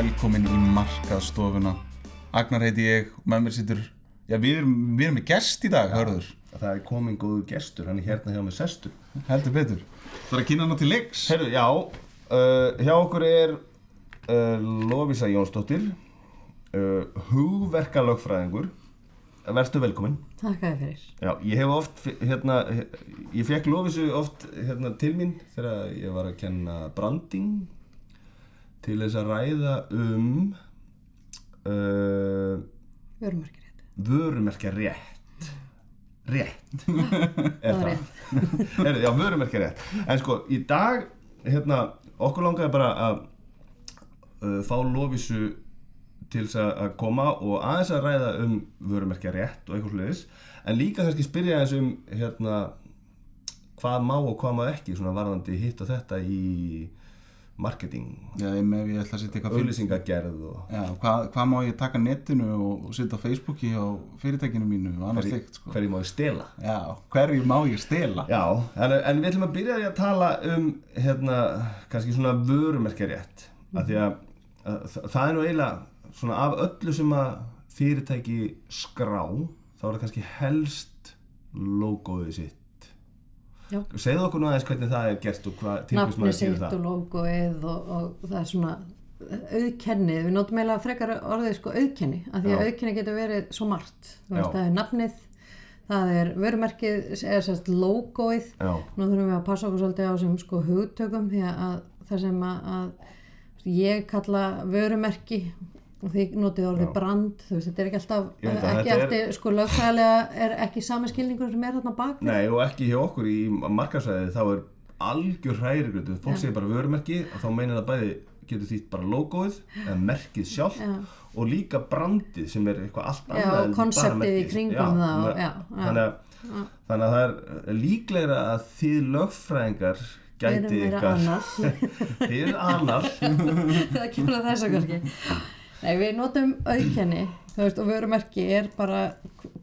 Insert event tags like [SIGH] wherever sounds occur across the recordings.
velkomin í markaðstofuna. Agnar heiti ég með mér sittur Já, við erum, við erum með gest í dag, hörður. Það er komin góður gestur, hann er hérna hjá með sestur. Heldur betur. Það er að kynna hana til leiks? Herru, já, uh, hjá okkur er uh, Lovisa Jónsdóttir uh, hugverkalögfræðingur. Vertu velkomin. Takk að fyrir. Já, ég hef oft, hérna, ég fekk Lovisu oft hérna til mín þegar ég var að kenna branding til þess að ræða um uh, Vörumarkir rétt. vörumerkja rétt. Rétt er Það? Það [LAUGHS] er já, vörumerkja rétt en sko, í dag hérna, okkur langaði bara að uh, fá Lovísu til þess að- koma og aðeins að ræða um vörumerkja rétt og eitthvað sluðis en líka kannski spyrja aðeins um hérna, hvað má og hvað má ekki svona varðandi hitt og þetta í marketing Já, ég með ég ætla að setja eitthvað auðlýsingagerð og hvað, hvað má ég taka netinu og, og setja á Facebooki á fyrirtækinu mínu hverju, sko. hverju má ég stela hverju má ég stela? Já, en, en við ætlum að byrja að tala um hérna, kannski svona vörumerkjarétt af því að, að þa- það er nú eiginlega svona af öllu sem að fyrirtæki skrá þá er það kannski helst logoðið sitt. Segðu okkur nú aðeins hvernig það er gert og hvað til hvers Nafni maður sitt það. og logoið og, og það er svona auðkennið, við notum eiginlega frekar orðið sko auðkenni, af því að auðkenni getur verið svo margt, veist, það er nafnið það er vörumerkið eða sérst logoið Já, nú þurfum við að passa okkur svolítið á sem sko hugtökum því að það sem að, að ég kalla vörumerki og því notið orðið Já. brand þú veist, þetta er ekki alltaf Ég ekki þetta er- sko lögfræðilega er ekki sami skilningur sem er þarna bak nei og ekki hjá okkur í markarsæði þá er algjör hrærigrötu fólk segir bara vörumerki og þá meina það bæði getur þýtt bara logoið eða merkið sjálf Já. og líka brandið sem er eitthvað allt Já, annað en bara konseptið í kringum það og- me- já, já. Þannig, að, þannig að það er líklegra að þið lögfræðingar gæti annað. [LAUGHS] þið er annar [LAUGHS] það kemur að þessu kannski [LAUGHS] Nei, við notum auðkenni veist, og vörumerki er bara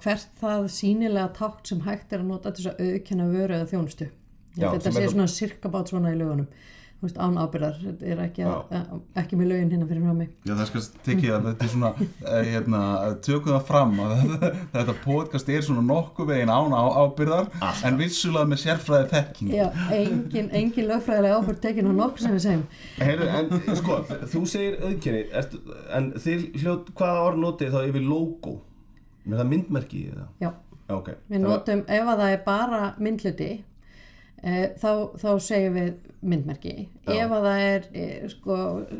hvert það sínilega tákt sem hægt er að nota þess að auðkenna vöru eða þjónustu. Já, þetta sé svona sirkabát svona í lögunum veist, án ábyrðar, þetta er ekki, að, ekki með lögin hérna fyrir frammi Já, það skal tekið að þetta er svona, [LAUGHS] eh, hérna, tökum það fram að [LAUGHS] þetta podcast er svona nokkuð veginn án á ábyrðar en vissulega með sérfræði þekking. Já, engin, engin lögfræðilega ábyrð tekin á nokkuð sem við segjum. Heyrðu, en sko, þú segir auðkenni ertu, en þið hljótt hvaða orð notið þá yfir logo? Með það myndmerki í það Já, Já, ok. Við notum, ef að það er bara myndluti þá, þá segjum við myndmerki. Ef að það er e, sko,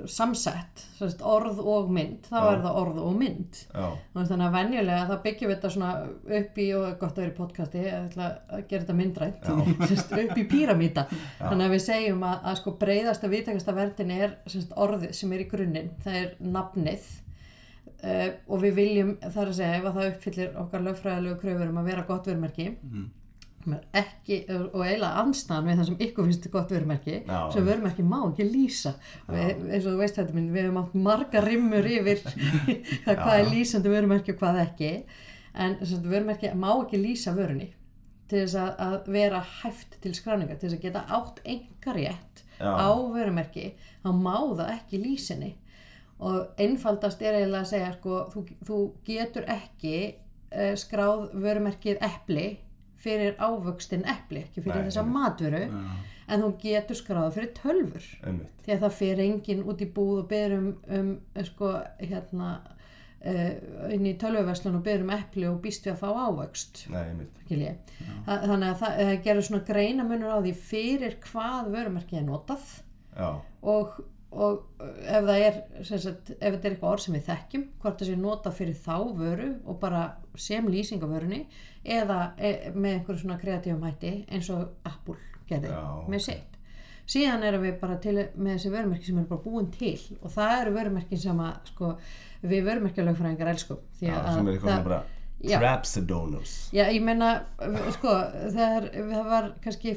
samsett sérst, orð og mynd, þá er það orð og mynd. Já, þannig að venjulega þá byggjum við þetta svona upp í og gott að vera í podcasti ég ætla að gera þetta myndrænt sérst, [LAUGHS] upp í píramíta þannig að við segjum að, að sko breyðasta viðtakasta verðin er sérst, orðið sem er í grunninn. Það er nafnið. Uh, og við viljum þar að segja ef að það uppfyllir okkar lögfræðilegu kröfur um að vera gott vörumerki sem er ekki, og eiginlega anstæðan við það sem ykkur finnst gott vörumerki sem vörumerki má ekki lýsa. Við, eins og þú veist þetta minn, við hefum átt marga rimmur yfir [LAUGHS] það hvað er lýsandi vörumerki og hvað ekki. En sagt, vörumerki má ekki lýsa vörunni til þess að, að vera hæft til skráninga, til þess að geta átt enga rétt Já. á vörumerki þá má það ekki lýsinni. Og einfaldast er eiginlega að segja sko, þú, þú getur ekki uh, skráð vörumerkið epli fyrir ávöxtin epli, ekki fyrir Nei, þessa einmitt. matvöru en þú getur skráð fyrir tölfur. Einmitt. Því að það fyrir enginn út í búð og byrður um, sko, hérna uh, inn í tölvuverslun og byrður um epli og býst við að fá ávöxt. Nei, skilji. Þa, þannig að það, það gerur svona greinamunur á því fyrir hvað vörumerkið er notað Já, og, og ef það er sagt, ef þetta er eitthvað orð sem við þekkjum hvort það sé notað fyrir þá vöru og bara sem lýsing á vörunni eða e, með einhverju svona kreatífum hætti eins og Apple gerði Já, með sitt. Síðan erum við bara til með þessi vörumerki sem eru bara búin til og það eru vörumerkin sem að sko, við vörumerkjalögfræðingar elskum því já að sem er eitthvað bara Já. Trapsidonus. Já, ég meina, sko, þegar það var kannski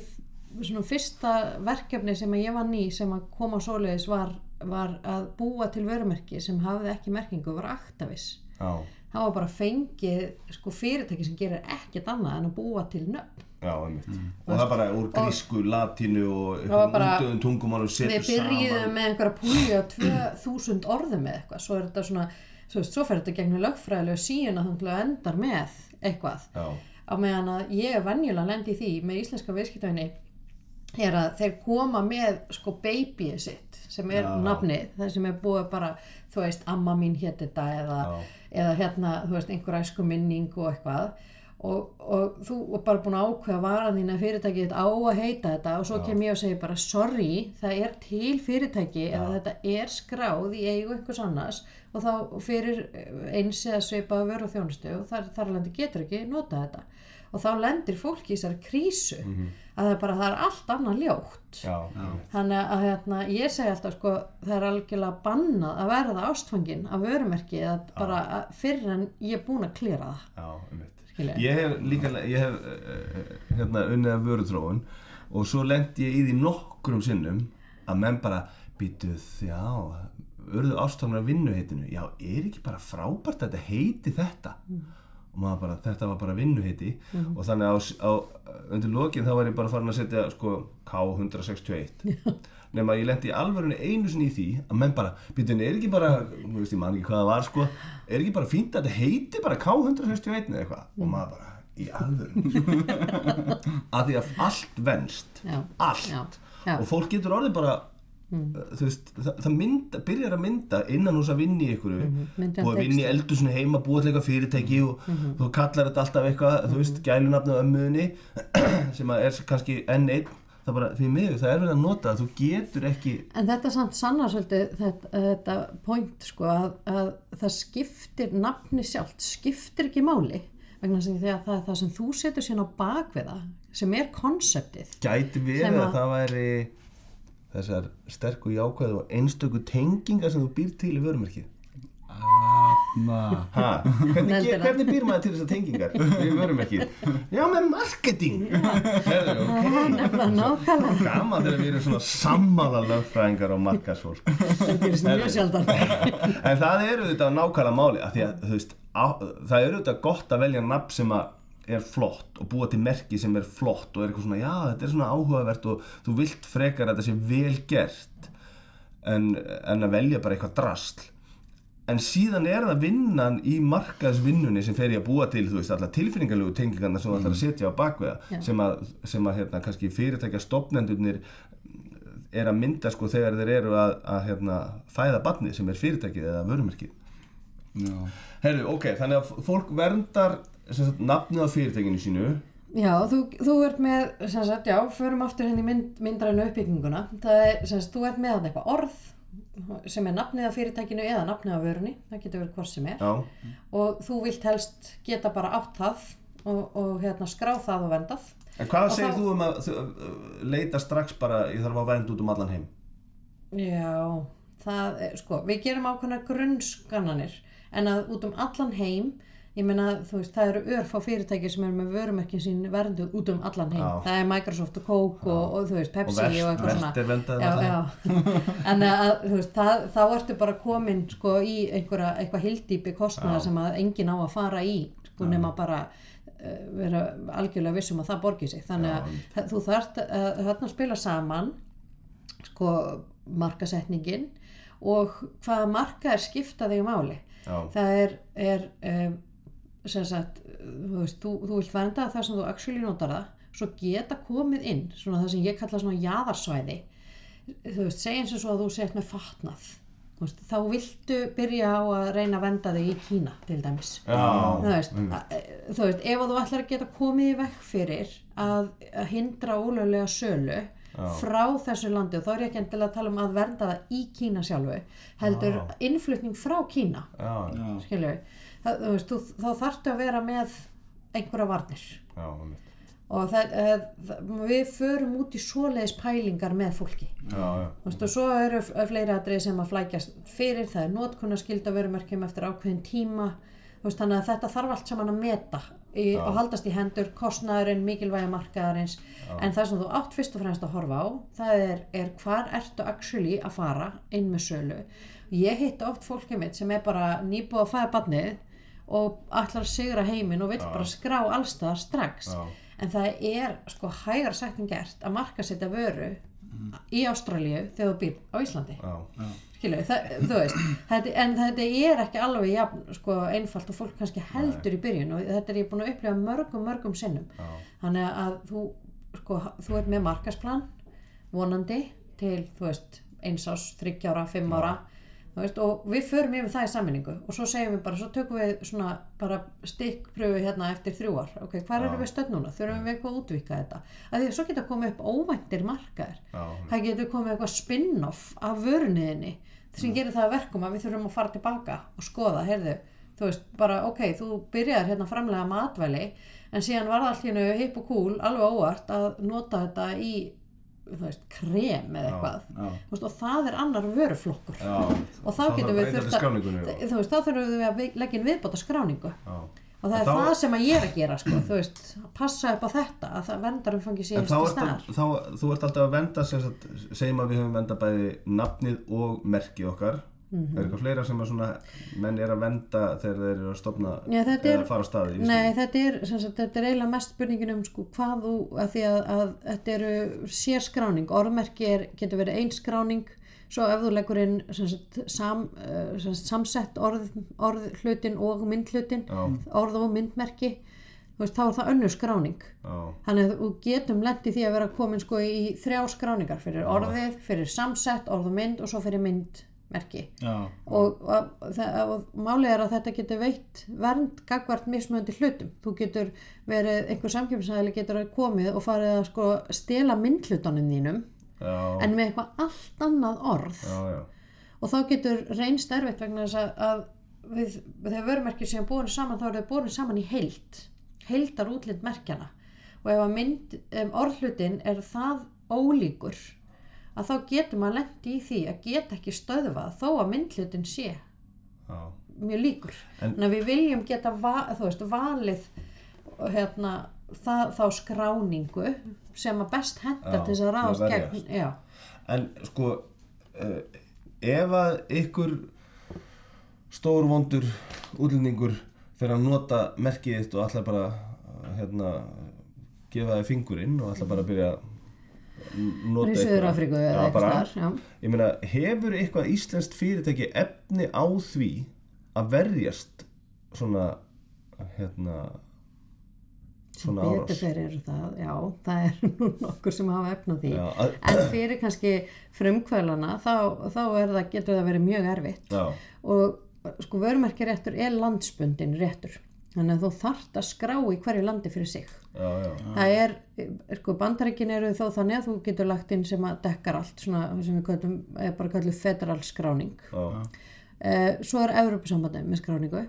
svona fyrsta verkefni sem að ég var ný sem að koma svoleiðis var, var að búa til vörumerki sem hafði ekki merkingu, var aktavis. Já, Það var bara fengið, sko, fyrirtæki sem gerir ekkert annað en að búa til nöfn. Já, einmitt. Og það bara úr grísku, latínu og Það var bara- útöðum tungumál og setur Við byrjuðum með einhverja á 2000 orðum með eitthvað. Svo er þetta svona, svo, veist, svo fer þetta gegnum lögfræðilegu síuna þannig að endar með eitthvað. Já, á meðan að ég er venjulega lendi í því með íslenska viðskiptavinni er að þeir koma með sko babyið sitt sem er Já. nafnið það sem er búið bara, þú veist, amma mín hétt þetta eða, Já. eða hérna, þú veist, einhver æsku minning og eitthvað og, og þú er bara búin að ákveða varan þín að fyrirtækið þitt á að heita þetta og svo kem ég og segi bara sorry, það er til fyrirtæki eða þetta er skráð í eigu einhvers annars og þá fyrir eins eða svipaða vöru og þjónustu og þar, þar lendi getur ekki nota þetta og þá lendir fólk í þessari krísu að það er bara, það er allt annað ljótt. Já, einmitt. þannig að hérna, ég segi alltaf sko, það er algjörlega bannað að verða ástfangin af vörumerki eða bara að- fyrir en ég er búin að klera það. Já. Ég hef líka, ég hef uh, hérna unnið að vöruþróun og svo lendi ég í því nokkrum sinnum að menn bara býtuð, já, urðu ástofnar vinnuheitinu, já, er ekki bara frábært að þetta heiti þetta og bara, þetta var bara vinnuheiti og þannig á, á undir lokin þá var ég bara farin að setja sko K161 nema ég lendi í alvörunni einu sinni í því að menn bara, býtuð, er ekki bara nú veist ég man ekki hvað það var sko er ekki bara fínt að þetta heiti bara K161 eða eitthvað? Og maður bara, í alvörunni [LAUGHS] að því að allt venst. Allt. Já, já. og fólk getur orðið bara þú veist, það, það mynda, byrjar að mynda innan hús að vinna í ykkur og hann að vinna í texta. eldusinu heima búið til eitthvað fyrirtæki og þú kallar þetta alltaf eitthvað þú veist, gælunafni á ömmuðinni [CLEARS THROAT] sem að er kannski enn einn það bara, því miður, það er verið að nota þú getur ekki En þetta samt sannar svolítið þetta, þetta point sko að, að það skiptir nafni sjálft, skiptir ekki máli vegna sem því að það er það sem þú setur síðan á bakviða sem er konseptið. gæti Sem verið að, að- það væri þessar sterku jákvæðu og einstöku tengingar sem þú býr til í Ha, hvernig, hvernig býr maður til þessar tengingar við vörumerkið? Já, með marketing. Herðu, ok. [LAUGHS] Nefnilega nákvæmlega, Gaman þegar við erum svona sammála lögfræðingar og markasfólk það gerist mjög sjaldan. En það eru þetta nákvæmlega máli af því að þú veist, á, það eru þetta gott að velja nafn sem að er flott og búa til merki sem er flott og er eitthvað svona, já þetta er svona áhugavert og þú vilt frekar að þetta sé vel gert en, en að velja bara eitthvað drasl. En síðan er það vinnan í markaðsvinnunni sem fer í að búa til þú veist, allar tilfinningarlegu tengingarna sem þú ætlar að setja á bakveða sem að, sem að hérna, kannski fyrirtækja stopnendurnir er að mynda sko þegar þeir eru að, að hérna, fæða barnið sem er fyrirtækið eða vörumerkið. Herru, ok, þannig að fólk verndar sagt, nafnið á fyrirtækinu sínu Já, þú, þú ert með, sem sagt, já, förum aftur henni mynd, myndrænu uppbygginguna. Það er, sem sagt, þú ert með þarna eitthvað orð sem er nafnið á fyrirtækinu eða nafnið á vörunni, það getur verið hvort sem er. Já, Og þú vilt helst geta bara átt það og, og hérna, skrá það og vendað. en hvað Og segir þá- þú um að uh, leita strax bara, ég þarf að vernd út um allan heim Já, það er, sko, við gerum ákveðna grunnskannanir en að út um allan heim, ég meina, þú veist, það eru örfá fyrirtæki sem eru með vörumerkin sín vernduð út um allan heim. Já. Það er Microsoft og Coke og, og þú veist, Pepsi Og og eitthvað svona. um já, já. en að, þú veist, það, þá ertu bara komin sko í einhverja, eitthvað hildýpi kostnaða Já. sem að enginn á að fara í, sko, nema bara uh, vera algjörlega vissum að það borgi sig. Þannig Já, að það- þú þarft að þarna spila saman sko markasetningin og hvaða marka er skipta þig máli Já, það er, er um, sagt þú, veist, þú, þú vilt vernda það sem þú actually notar það svo geta komið inn svona það sem ég kalla svona jaðarsvæði. Þú veist, segjum sem svo að þú sért með fatnað. Þú veist, þá viltu byrja á að reyna að venda þig í Kína til dæmis. Já, þú veist, að, þú veist, ef þú ætlar að geta komið í vekk fyrir að, að hindra ólöglega sölu frá þessu landi og þá er ég ekki endilega að tala um að vernda það í Kína sjálfu heldur Já. innflutning frá Kína. Já, já, Já skilju, það, þú veist, þú, þá þarftu að vera með einhverja varnir. Já, og það, það, það, við förum út í svoleiðis pælingar með fólki. Já, veist, og svo eru fleiri atrið sem að flækjast fyrir, það er notkunnaskylda verumerkjum eftir ákveðin tíma. Veist, þannig að þetta þarf allt saman að meta í, og haldast í hendur kostnaðurinn, mikilvægi markaðarins. En það sem þú átt fyrst og fremst að horfa á það er, er hvar ertu actually að fara inn með sölu. Ég hitt oft fólkið mitt sem er bara nýbúið að fæða barnið og að sigra heiminn og vill bara skrá allstaðar strax. Já. en það er sko hægar sagt en gert að markasetja vöru í Ástralíu þegar þú býr á Íslandi. Það, þú veist þetta, en þetta er ekki alveg jafn, sko, einfalt og fólk kannski heldur í byrjun og þetta er ég búin að upplifa mörgum, mörgum sinnum. Já, þannig að þú sko, þú ert með markasplan vonandi til, þú veist eins ás, þryggjára, fimm ára veist, og við förum yfir það í sammenningu og svo segjum við bara, svo tökum við svona bara stikkpröfu hérna eftir þrjú ár. Ok, hvað erum við stödd núna, þurfum við eitthvað að útvíka þetta? Að því svo geta komið upp óvæntir markaðir. Það getur komið eitthvað spin-off af vöruniðinni sem gerir það að verkum að við þurfum að fara tilbaka og skoða, heyrðu, þú veist, bara ok, þú byrjar hérna framlega matvæli en síðan var það allt hérna hipp og cool, alveg óvart að nota þetta í, þú veist, krem eða eitthvað, já. þú veist, og það er annar vöruflokkur. Já og þá getum við þurft að, þú veist, þá þurfum við að leggja inn viðbóta skráningu Já, og það er Þá- það sem að ég er að gera, sko, þú veist, að passa upp á þetta, að það vendarum fangi En síðast í staðar. að, þá, þú ert alltaf að venda segjum að við höfum venda bæði nafnið og merkið okkar Mhm. er eitthvað fleira sem svona menn er að venda þegar þeir eru að stopna Já, þetta eða er- fara staði Nei, þetta er, sagt, þetta er eiginlega mest spurningin um sko, hvað þú, að því að, að þetta eru sérskráning, orðmerki er, getur verið ein skráning, svo ef þú leggur inn sagt, sam, sem sagt, samsett orð, orðhlutin og myndhlutin, Já. orð og myndmerki, veist, þá er það önnur skráning. Já, Þannig að þú getum lent í því að vera komin sko í þrjá skráningar. Fyrir orðið, fyrir samsett, orð og mynd og svo fyrir myndmerki Já, og, og, og málið er að þetta getur veitt vernd gagvart mismöndi hlutum. Þú getur verið, einhver samkjöfnsæðili getur komið og farið að sko stela myndhlutunum þínum já, en með eitthvað allt annað orð. Já, já, og þá getur reynst erfitt vegna þess að, að við, þegar vörumerkir séum búin saman þá eru þau búin saman í heild. Heildar útlind merkjana og ef að mynd, um, orðhlutin er það ólíkur að þá getur maður lendi í því að geta ekki stöðvað þó að myndhlutin sé já. mjög líkur. En- en við viljum geta va, veist, valið hérna, það, þá skráningu sem að best henda til þess að ráðast gegn já, En sko uh, ef að ykkur stórvondur útlendingur fyrir að nota merkið þitt og ætla bara hérna, gefa þig fingurinn og ætla bara byrja að nota eitthvað bara, þar já. ég meina, hefur eitthvað íslenskt fyrirtæki efni á því að verjast svona hérna svona árás? það, já, það er nú [LAUGHS] nokkur sem hafa efna því. Já, að, en fyrir kannski frumkvælana þá, þá það, getur það verið mjög erfitt. Já, og sko vörumerkiréttur er landsbundin réttur þannig að þú þarft að skrá í hverju landi fyrir sig. Já, já, það er, sko bandarækin eru þó þannig að þú getur lagt inn sem að dekkar allt svona sem við kallum, er bara kallum federal skráning. Já, Eh, svo er Evrópusambandið með skráningu.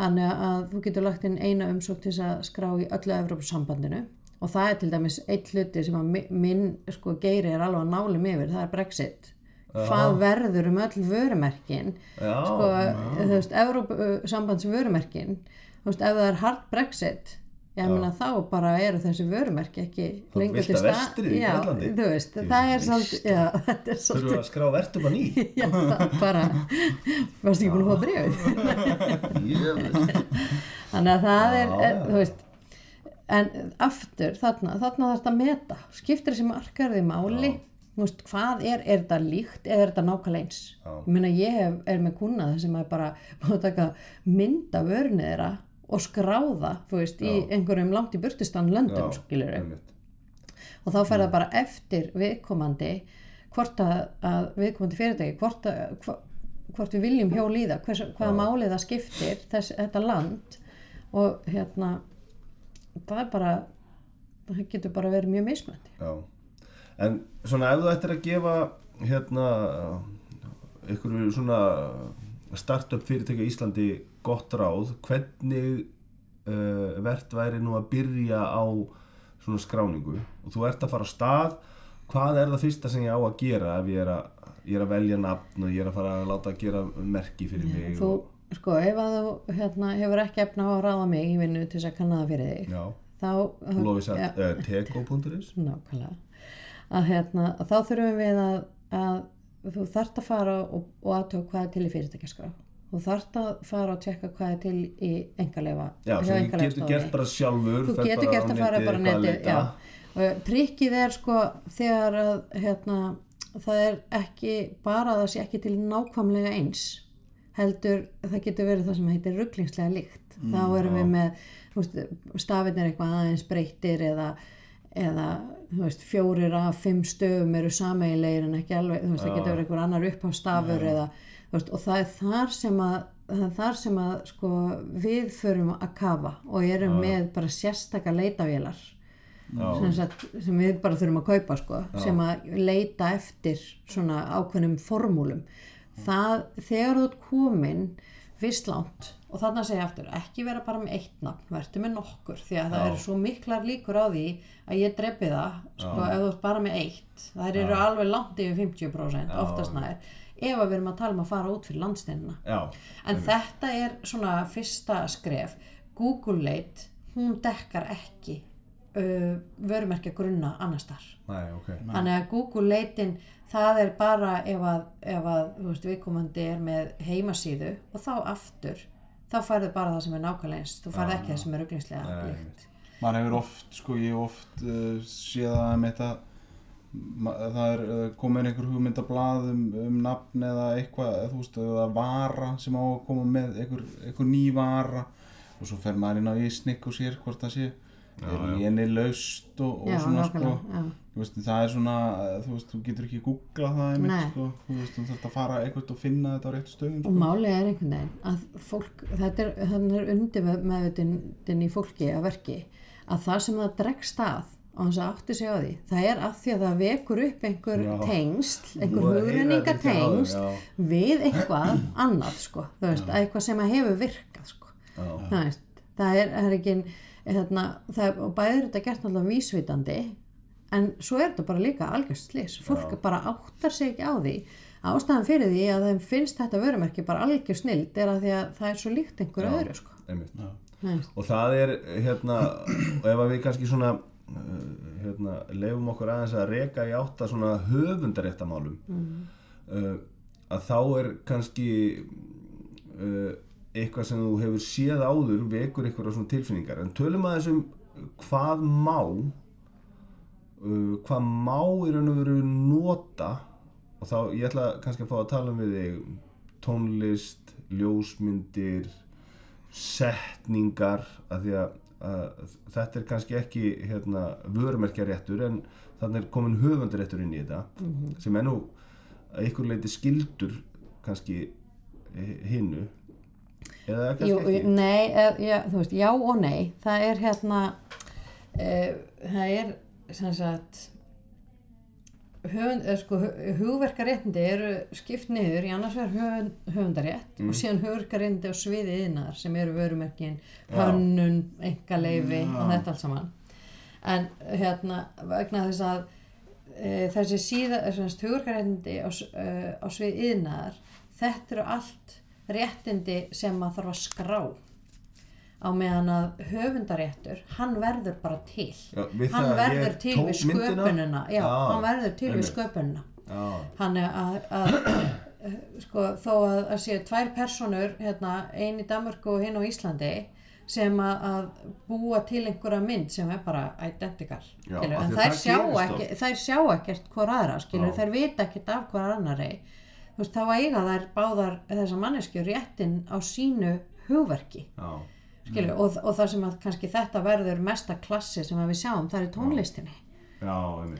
Þannig að þú getur lagt inn eina umsók til þess að skrá í öllu Evrópusambandinu. Og það er til dæmis eitt hluti sem að mi- minn sko geiri er alveg að nálum yfir, það er Brexit. Hvað verður um öll vörumerkin? Já, sko, þú veist, Evrópusambands vörumerkin þú veist, ef það er hard Brexit ég meina þá bara eru þessi vörumerki ekki lengur til stað já, þú veist, það er svolítið já, [LAUGHS] þetta er þurfum svolítið við að skrá vertum að ný? [LAUGHS] Já, það bara, varstu ekki búin að fá breyfið? [LAUGHS] Þannig að það er, er, já. þú veist, en aftur þarna, þarna þarf þetta að meta, skiptir þessi markarði máli, þú veist, hvað er, er þetta líkt eða er þetta nákvæmlega eins? Ég meina, ég hef, er með kunnaði sem er bara búin að taka mynda vörnið þeirra og skráða, þú veist, í einhverjum langt í burtistan löndum, einmitt. og þá fer það bara eftir viðkomandi hvort að, að viðkomandi fyrirtæki hvort, að, hva, hvort við viljum hjól í það hvers, hvaða máli það skiptir þess, þetta land. Og hérna það er bara það getur bara verið mjög mismöndi Já, en svona ef þú ættir að gefa hérna ykkur svona startup fyrirtæki á Íslandi gott ráð, hvernig uh, verðt væri nú að byrja á svona skráningu? Og þú ert að fara á stað hvað er það fyrsta sem ég á að gera ef ég er að, ég er að velja nafn og ég er að fara að láta að gera merki fyrir mig þú, og, sko, ef að þú hérna, hefur ekki efna á að ráða mig í vinnu til þess að kanna það fyrir þig já, þá, satt uh, teko.is nákvæmlega. Að, hérna, að þá þurfum við að, að þú þarft að fara og, og aðtöku hvað er til í fyrirtækjaskrá þú þarft að fara og tjekka hvað er til í engaleifa Já, þú getur gert bara sjálfur þú getur gert á að fara bara eitthvað netið já. Og trikkið er sko þegar að hérna, það er ekki bara að það sé ekki til nákvæmlega eins heldur það getur verið það sem heitir rugglingslega líkt þá erum við með veist, stafirnir eitthvað aðeins breyttir eða, eða veist, fjórir af fimm stöfum eru sameigilegir en ekki alveg þú veist, það getur verið einhver annar upphafstafur eða, þú veist, og það er þar sem að þar sem að sko, við förum að kafa og erum með bara sérstaka leitavélar sem, sagt, sem við bara þurfum að kaupa sko, sem að leita eftir svona ákveðnum formúlum. Það, þegar þú ert komin fyrst langt og þarna segja ég aftur, ekki vera bara með eitt nafn verður með nokkur, því að það eru svo miklar líkur á því að ég drepi það sko, ef þú ert bara með eitt það eru alveg langt yfir 50% oftast nær, ef að við erum að tala um að fara út fyrir landsteinina Já, En þetta er svona fyrsta skref. Google Leit, hún dekkar ekki uh, vörumerkja grunna annars þar. næ, ok Þannig að Google Leitin, það er bara ef að, ef að þú veist, viðkomandi er með heimasíðu og þá aftur, þá færðu bara það sem er nákvæmlega eins. Þú færðu ekki það sem er auglingslega Nei, líkt. maður hefur oft, sko, ég oft uh, séð að með þetta það er uh, komin einhver hugmyndablað um, um nafn eða eitthvað, eða þú veist, eða vara sem á að koma með einhver, einhver ný vara. Og svo fer maður inn á ísnik og sér hvort það sé er léni laust og, og Já, svona sko. veist, það er svona, eh, þú veist, þú getur ekki googlað það einmitt, sko, þú veist, þú þarf að fara eitthvað og finna þetta á réttu stöðum, Og sko. málið er einhvern veginn að fólk, þetta er, er undir meðutin í fólki að verki að það sem það dregst að á þess að átti sig á því, það er að því að það vekur upp einhver Já. tengsl, einhver hugrenninga tengsl já. við eitthvað annað sko, þú veist, að eitthvað sem að hefur virkað sko, Já. það veist, það er, er ekki, þarna, það er, og bæður þetta gert náttúrulega vísvitandi, en svo er þetta bara líka algjörst slis, fólk bara áttar sig ekki á því, ástæðan fyrir því að þeim finnst þetta vörumerki bara algjör snild er að því að það er svo líkt einhverju öðru sko. og það er hérna og ef að við kannski svona hérna, leifum okkur aðeins að reka í átta svona höfundaréttamálum uh, að þá er kannski uh, eitthvað sem þú hefur séð áður vekur eitthvað svona tilfinningar. En tölum aðeins um hvað má uh, hvað má raun og veru nota. Og þá ég ætla kannski að fá að tala um við þig. Tónlist, ljósmyndir setningar að því að, að þetta er kannski ekki hérna, vörumerkjaréttur en þannig er komin höfundaréttur inn í þetta sem er nú að ykkur leiti skildur kannski eh, hinnu eða kannski Jú, ekki. nei, eð, já, þú veist, já og nei. Það er hérna e, það er sem sagt höfund, sko, hu- hugverkaréttindi eru skipt niður í annars vegar höfund, höfundarétt og síðan hugverkaréttindi á sviði yðnar sem eru vörumerkin hönnun, engaleifi og þetta allt saman. En hérna vegna þess að e, þessi síða, þessi hugverkaréttindi á, e, á sviði yðnar þetta eru allt réttindi sem maður þarf að skrá á meðan að höfundaréttur hann verður bara til. Já, við hann að verður til við já, Já, hann verður til við einmitt. sköpunina. Já, hann er að, að [CLEARS THROAT] sko, þó að, að séu tvær personur hérna, ein í Danmörku og hinn á Íslandi sem að, að búa til einhverja mynd sem er bara identical en að þær sjá, ekki, þær sjá ekkert hvor aðra skilur, þær vita ekkert af hvor annari þú veist, þá eiga þær báðar þessar manneskjur réttin á sínu hugverki. Já, skilur, og, og það sem að kannski þetta verður mesta klassi sem að við sjáum það er í tónlistinni. Já,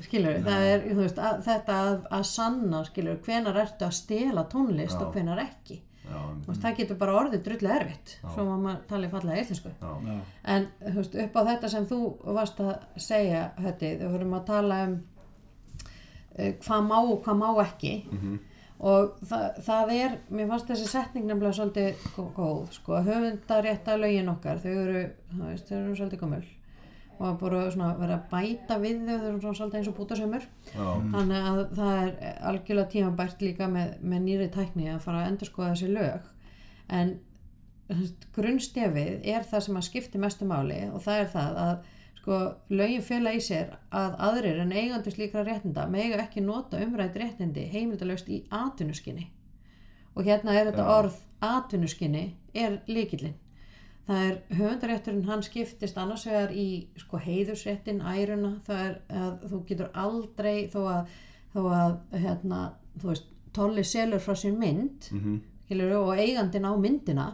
skilur, það er veist, að, þetta að, að sanna skilur, hvenar ertu að stela tónlist Já. og hvenar ekki. Já, veist, það getur bara orðið drullu erfitt svo að maður tali fallega eitthinsku Já, Já. en veist, upp á þetta sem þú varst að segja hötti, við vorum að tala um uh, hvað má og hvað má ekki og það, það er mér fannst þessi setning nefnilega svolítið gó- góð, sko, höfundarétta lögin okkar, þau eru, þú veist, þau eru svolítið gömul. Og bara svona vera að bæta við þau, þau eru svolítið eins og bútasömmur þannig að það er algjörlega tímabært líka með, með nýri tækni að fara að endurskoða þessi lög. En grunnstefið er það sem að skipti mestu máli og það er það að sko, lögin fela í sér að aðrir en eigandi slíkra réttinda mega ekki nota umrætt réttindi heimildalaust í atvinnuskinni og hérna er þetta Já. orð atvinnuskinni er líkillinn það er höfundarétturinn hann skiptist annars vegar í sko heiðusréttin, æruna það er að þú getur aldrei þó að, þó að hérna, þú veist, tolli selur frá sér mynd Mhm. skilur, og eigandinn á myndina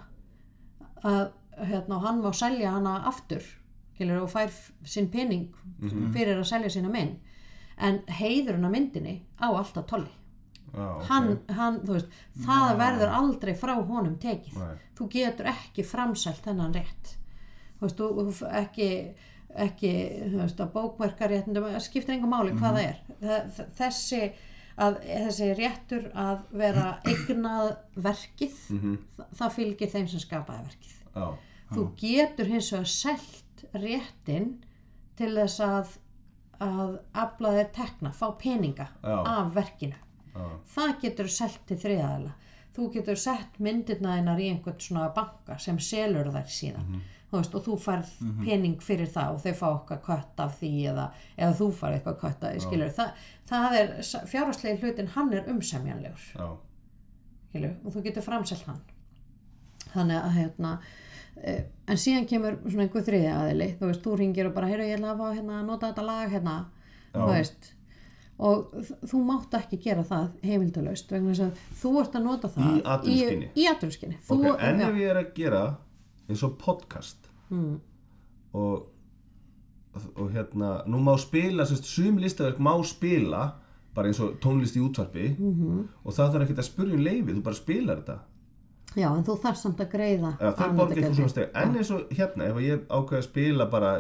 að hérna, hann má selja hana aftur skilur, og fær sinn pening fyrir að selja sína mynd. En heiðurinn á myndinni á alltaf tolli. Já, ok. hann, hann, veist, það verður aldrei frá honum tekið. Nei. þú getur ekki framselt þennan rétt. Þú veist, þú, ekki ekki, þú veist, að það skiptir engum máli hvað það er. Það, þessi að þessi réttur að vera eignað verkið það, það fylgir þeim sem skapaði verkið. Já, þú getur hins vegar selt réttin til þess að að afla þér tekna, fá peninga Já. af verkinu. Já, það getur selt til þriðaðila þú getur sett myndirna þeinar í einhvern svona banka sem selur þær síðan. Þú veist, og þú færð pening fyrir það og þau fá eitthvað kött af því eða, eða þú færð eitthvað kött af því skilur Þa, það er, fjárhastlegi hlutin hann er umsemjanlegur. Skilur, og þú getur framselt hann. Þannig að hérna en síðan kemur svona einhver þriðja aðili þú veist, þú ringir og bara, heyrðu, ég ætla að fá hérna að nota þetta lag hérna þú veist. Og þú mátt ekki gera það heimildalaust vegna þess að þú ert að nota það Í atvinnuskyni? í, í atvinnuskyni. Þú, ok, en ef ég er að gera eins og podcast mm, og og hérna, nú má spila sérst, sum listaverk má spila bara eins og tónlist í útvarpi Mhm. og það þarf ekkert að spurja um leifi þú bara spilar þetta já, en þú þarf samt að greiða eitthvað svona steg en eins og hérna, ef ég ákveð að spila bara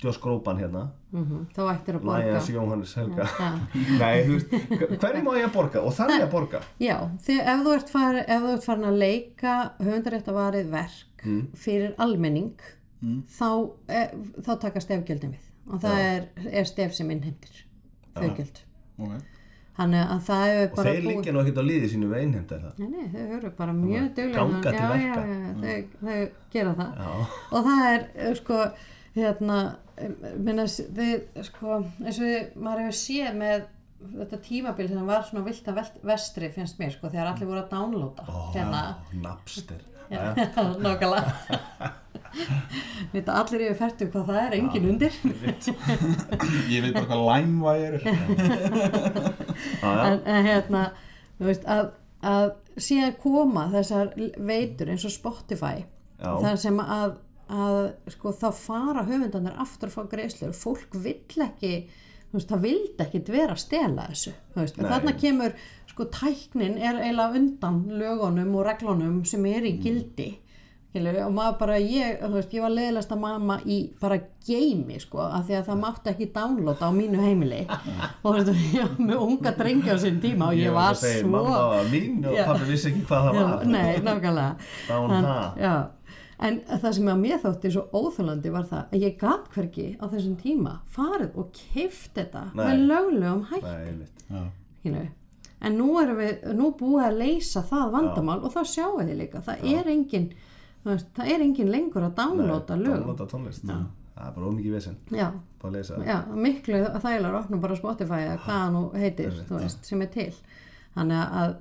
Joss Groban hérna. Mhm, þá ættir að borga. Lions Jóhannes Helga. Já. [LAUGHS] Nei, þú veist, hverju má ég að borga? Og þarf ég að borga. Já, því ef þú far, ef þú ert farin að leika höfundaréttavarið verk Mm. fyrir almenning þá, e, þá taka stefgjöldin við. Og það er, er stef sem innheimtir þau gjöld. Ok þannig að það hefur og bara þeir liggja nú ekkert á liði sínu við einhemda er það. Nei, nei, þau eru bara mjög til já, já, já, þau, þau gera það. Já. og það er eh, sko hérna minna, þið, sko, eins og við, maður hefur séð með þetta tímabil þegar var svona vilta velt- vestri finnst mér sko þegar allir voru að downloada hérna. Napster Já, nákvæmlega. [LAUGHS] Vita allir yfir færtu hvað það er, engin undir. [LAUGHS] Ég veit. Bara hvað LimeWire er. Já, já, en, en hérna, þú veist að, að síðan koma þessar veitur eins og Spotify Já. þar sem að, að sko, þá fara höfundanir aftur að fá greiðslur. Fólk vill ekki þú veist, það vildi ekkit vera að stela þessu þú veist, þarna kemur sko tæknin er eiginlega undan lögunum og reglunum sem er í gildi Skilur, og maður bara, ég, þú veist, ég var leðilegsta mamma í bara geimi sko, af því að það mátti ekki downloada á mínu heimili [LAUGHS] og þú veist, ég var með unga drengi á sinn tíma og ég, var að segja, svo Mamma var mín og Já. pappi vissi ekki hvað það Já, var nei, nákvæmlega Down En- ha. já. en það sem að mér þótti svo óþjólandi var það að ég gat hverki á þessum tíma farið og keift þetta Nei. með löglegum hætti Nei, einmitt Já, skilur við. En nú erum við nú búið að leysa það vandamál og þá sjáu þið líka það er engin veist, það er engin lengur að downloada Nei, lög. Downloada tónlist. Það er bara ómikið vesen. Já, Bara að það já, miklu þægilega að opna bara Spotify eða hvað hann nú heitir veist, sem er til. Þannig að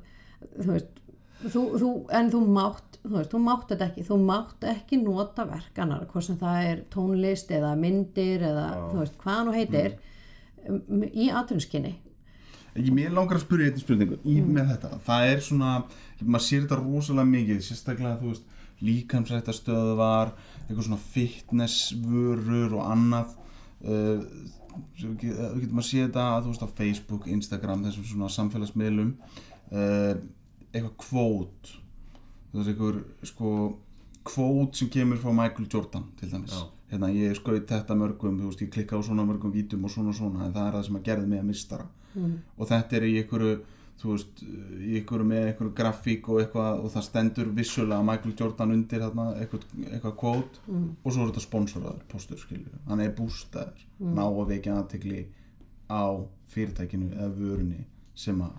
þú veist, þú, þú, en þú mátt þú veist, þú mátt þetta ekki. Þú mátt ekki nota verk annar hvort sem það er tónlist eða myndir eða þú veist, hvað hann nú heitir um, í atvinnuskinni Ég, mér langar að spyrja eitthvað spurningu í með þetta, það er svona maður sér þetta rosalega mikið sérstaklega þú veist, líkamsrættastöðvar eitthvað svona fitnessvörur og annað. Uh, uh, getur maður séð þetta þú veist á Facebook, Instagram, þessum svona samfélagsmiðlum. Uh, eitthvað kvót þú veist eitthvað sko kvót sem kemur frá Michael Jordan til dæmis. Já. hérna ég skaut þetta mörgum þú veist ég klikka á svona mörgum vítum og svona og svona en það er það sem að gerði mig að mistara og þetta er í einhverju þú veist, í einhverju með einhverju grafík og eitthvað og það stendur vissulega Michael Jordan undir þarna eitthvað, eitthvað kvót og svo er þetta sponsoraður postur skilju, hann er bústaður. Ná að vekja aðtekli á fyrirtækinu eða vörunni sem að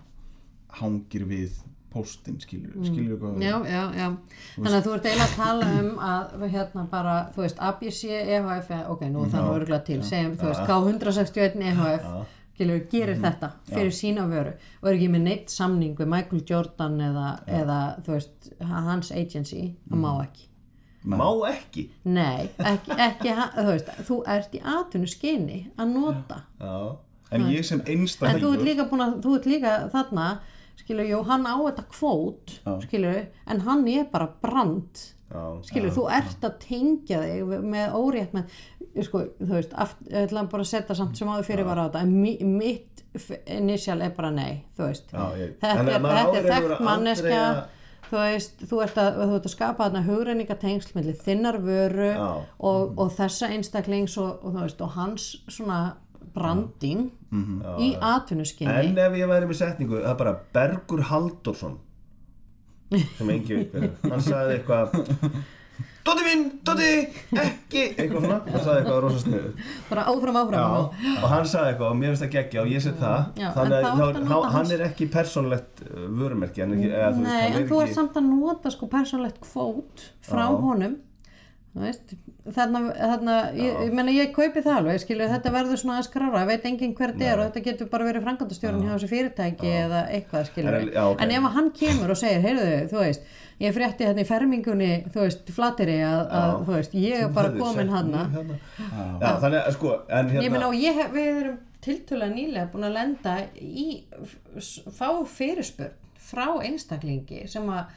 hangir við postin skilju, skilju við- já, já, já. Þannig að þú ert eiginlega að tala um að hérna bara, þú veist, ABC, EHF ok, nú er það örgulega til, segjum, þú veist, K161 EHF skilur, gerir þetta fyrir sína vöru. Og er ekki með neitt samning við Michael Jordan eða, eða þú veist, hans agency? Það má ekki. Má ekki? Nei, ekki, ekki þú veist, þú ert í atvinnu skyni að nota. Já, en ég sem en þú ert líka búin að, þú ert líka þarna skilur, jú, hann á þetta kvót Já. skilur, en hann er bara brand. já, skilur, þú ert að tengja þig með órétt með, sko, þú veist ég ætla bara að setja samt sem áður fyrir var á þetta en mi, mitt initial er bara nei, þú veist. Ég, þetta er, er þekkt aldrei að- þú veist, þú ert að, þú ert að skapa þarna hugreiningatengsl millir þinnar vöru og, og þessa einstaklings og, og veist, og hans svona branding í atvinnuskinni En ef ég væri með setningu, það er bara Bergur Halldórsson sem engi veit hver er. hann sagði eitthvað Dótti minn, Dótti, ekki. Eitthvað svona, hann sagði eitthvað rosa sniðu bara áfram áfram. Og, og hann sagði eitthvað og mér finnst það geggja og ég set það. Já, en þannig að þá- þá- hann er ekki persónlegt uh, vörumerki hann er ekki, eða, þú veist, Nei, hann en er þú ert ekki samt að nota sko persónlegt kvót frá Já. honum. veist þarna, þarna ég, ég meina ég kaupi það alveg skilur þetta verður svona að skrára, veit enginn hver þetta er og þetta getur bara verið frangandastjórun hjá þessu fyrirtæki eða eitthvað skilur En- já, ok. en ef að hann kemur og segir, heyrðu þú veist ég frétti hérna í fermingunni þú veist, flateri að, að þú veist ég er bara komin sett hann mig hérna. Já, þannig að sko en ég meina hérna, og ég við erum tiltölulega nýlega búin að lenda í fá fyrirspurn frá einstaklingi sem að,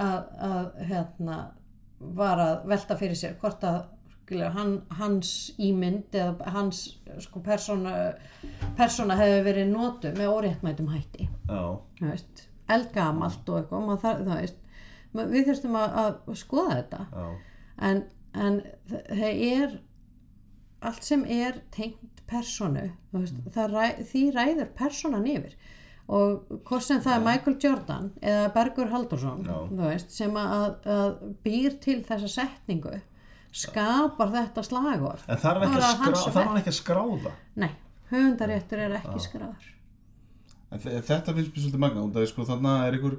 að, að hérna, var að velta fyrir sér hvort að hann, hans ímynd eða hans sko, persóna, persóna hefur verið notu með óréttmætum hætti. Veist, eldgamalt og eitthvað þarf, það veist, við þurftum að, að skoða þetta. Já, en, en það er allt sem er tengt personu veist, það ræ, því ræður personan yfir og hvort sem það er Michael Jordan eða Bergur Haldursson Já. veist, sem að, að býr til þessa setningu skapar þetta slagorð. En að er hans skrá, þarf hann ekki að skráða nei, höfundaréttur er ekki skráður. En þe- Þetta finnst mér svolítið magna sko, þarna er einhver,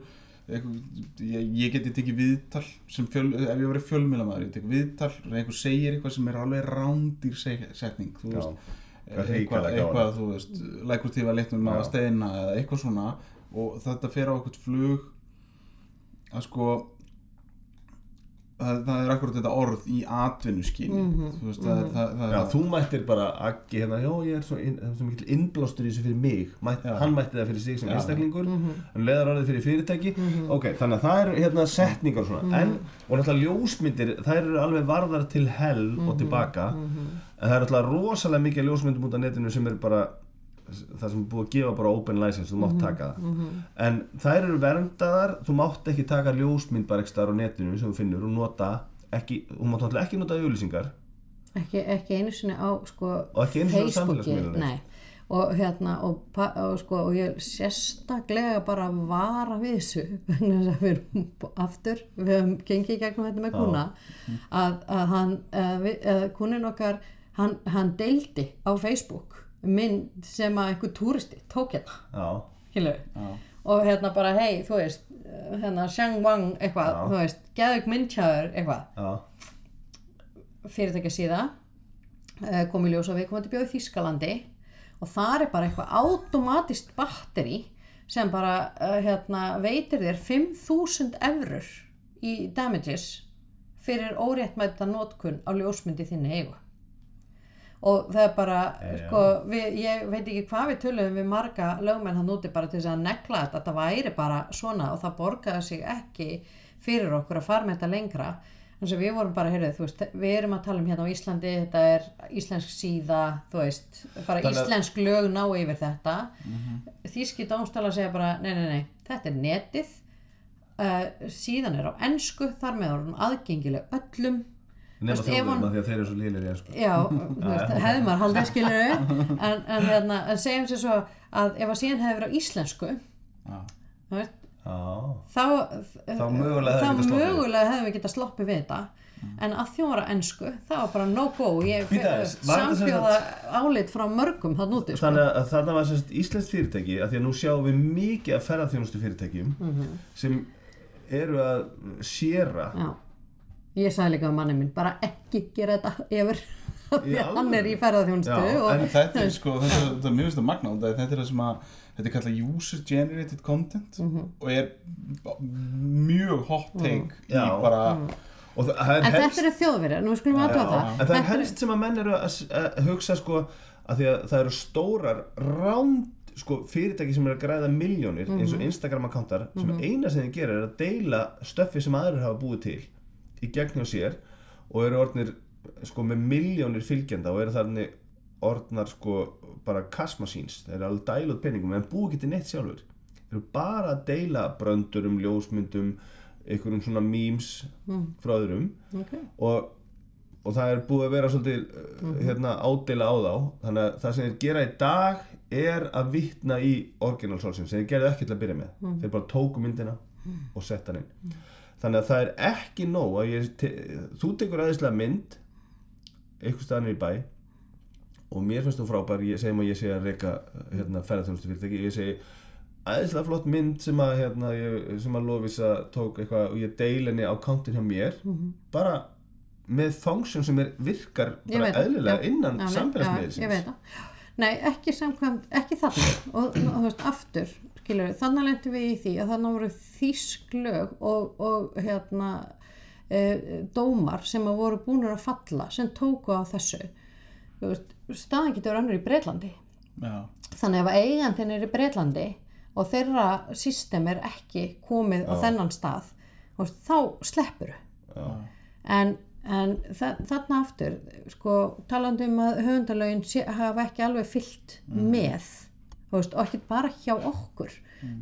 einhver ég, ég geti tekið viðtal sem fjöl, ef ég verið fjölmiðlamæður, ég tek viðtal og einhver segir eitthvað sem er alveg rándir setning, þú Já. veist Eitthvað eitthvað, þú veist, lækur til að litnum að steina eða eitthvað svona. Og þetta fer á eitthvað flug að sko það, það er akkurat þetta orð í atvinnuskyni. Þú veist, það, er- það, það, Já, það, þú mættir bara Aggi hérna, já ég er svo, inn, það er svo mikil innblástur í þessu fyrir mig, Mætt, Já. hann mætti það fyrir sig sem einstaklingur, hann leðar orðið fyrir fyrirtæki, ok, þannig að það eru hérna setningar og svona, en, og náttúrulega ljósmyndir, þær eru alveg varðar til hell og tilbaka, en það eru náttúrulega rosalega mikið ljósmyndum út á netinu sem eru bara, það sem er búið að gefa bara open license, þú mátt taka það, en þær eru verndaðar, þú mátt ekki taka ljósmynd bara ekki staðar á netinu sem þú finnur og nota, ekki, þú mátt náttúrulega ekki nota auðlýsingar, ekki, ekki einu sinni á sko, Facebooki og hérna og, og, sko, og ég sérstaklega bara vara við þessu [LAUGHS] við erum aftur við höfum gengið gegnum þetta með kuna að, að hann að, að kunin okkar hann, hann deildi á Facebook mynd sem að einhver túristi tók hérna já, Skilur. Já. og hérna bara hei, þú veist hérna Shang Wang eitthvað, Já. þú veist, geðug myndtjáður eitthvað fyrirtækja síða eh, kom í ljós að við komum til bjóð í Þískalandi og þar er bara eitthvað automatist batteri sem bara uh, hérna, veitir þér 5.000 eurur í damages fyrir óréttmæta notkun á ljósmyndi þinni eigu og það er bara sko, við, ég veit ekki hvað við tölum við marga lögmenn hann úti bara til þess að negla þetta, þetta væri bara svona og það borgaði sig ekki fyrir okkur að fara með þetta lengra. Þannig að við vorum bara, heyrðu, þú veist, við erum að tala um hérna á Íslandi, þetta er íslensk síða, þú veist, bara Þannig að- íslensk lög ná yfir þetta. Þýski dómstala segja bara, nei, nei, nei, þetta er netið. Uh, síðan er á ensku, þar með orðum aðgengileg öllum nema þjóðum að því að þeir eru svo lílir ég sko. Já, [LAUGHS] þú veist, hefði maður haldið [LAUGHS] skilur en, en, hérna, en segjum sér svo að ef að síðan hefði verið á íslensku Já. þú veist, þá, Þá mögulega hefðum við getað sloppið við þetta en að þjóra ennsku, það var bara no go ég samfjóða álit frá mörgum þann úti sko. þannig að þarna var semst íslenskt fyrirtæki að því að nú sjáum við mikið af ferðarþjónustu fyrirtækjum Mhm. sem eru að séra Já, ég sagði líka um manni minn bara ekki gera þetta yfir því að hann er í ferðarþjónustu og En þetta er sko, þetta, er- [LAUGHS] þetta er mjög veist að magna þetta er það sem að, þetta er kallað user generated content Mhm. og er mjög hot take í Já. bara og það, það er en helst þetta eru þjóðverjar, nú skulum við aðtöða það. En það er Þetta helst sem að menn eru að, hugsa sko að því að það eru stórar ránd sko fyrirtæki sem eru að græða miljónir eins Mhm. og Instagram akkántar sem eina sem þið gerir er að deila stöffi sem aðrir hafa búið til í gegn hjá sér og eru orðnir sko með miljónir fylgjenda og eru þannig orðnar sko bara kasmasíns, þeir eru alveg dæluð peningum en búið ekki til neitt sjálfur. Þeir eru bara að deila bröndurum, ljósmyndum einhverjum svona memes frá öðrum. Ok. og, og það er búið að vera svolítið uh, hérna, ádela á þá. Þannig að það sem þeir gera í dag er að vitna í original sourcing sem þeir gerðu ekki til að byrja með. Þeir bara tóku myndina og setta hann inn þannig að það er ekki nóg að ég, te, þú tekur aðeinslega mynd einhver staðan í bæ og mér finnst þú frábær, ég segjum að ég sé að reyka hérna, ferðarþjónustu fyrirtæki, ég segi aðeinslega flott mynd sem að, hérna, ég, sem að Lovisa tók eitthvað og ég deil henni á kántin hjá mér. Bara með function sem er virkar bara eðlilega já. innan ég veit það. Nei, ekki samkvæmt, ekki þarna. Og og, þú veist, aftur, skilur þannig lendum við í því að þannig voru þýsklög og, og hérna e, dómar sem að voru búinur að falla sem tóku á þessu. Staðan getur önnur í Breitlandi já, þannig ef eigandinn er í Breitlandi og þeirra system er ekki komið á þennan stað veist, þá sleppur en, en þa þarna aftur sko, talandi um að höfundalögin hafa ekki alveg fyllt með þú veist, og ekki bara hjá okkur.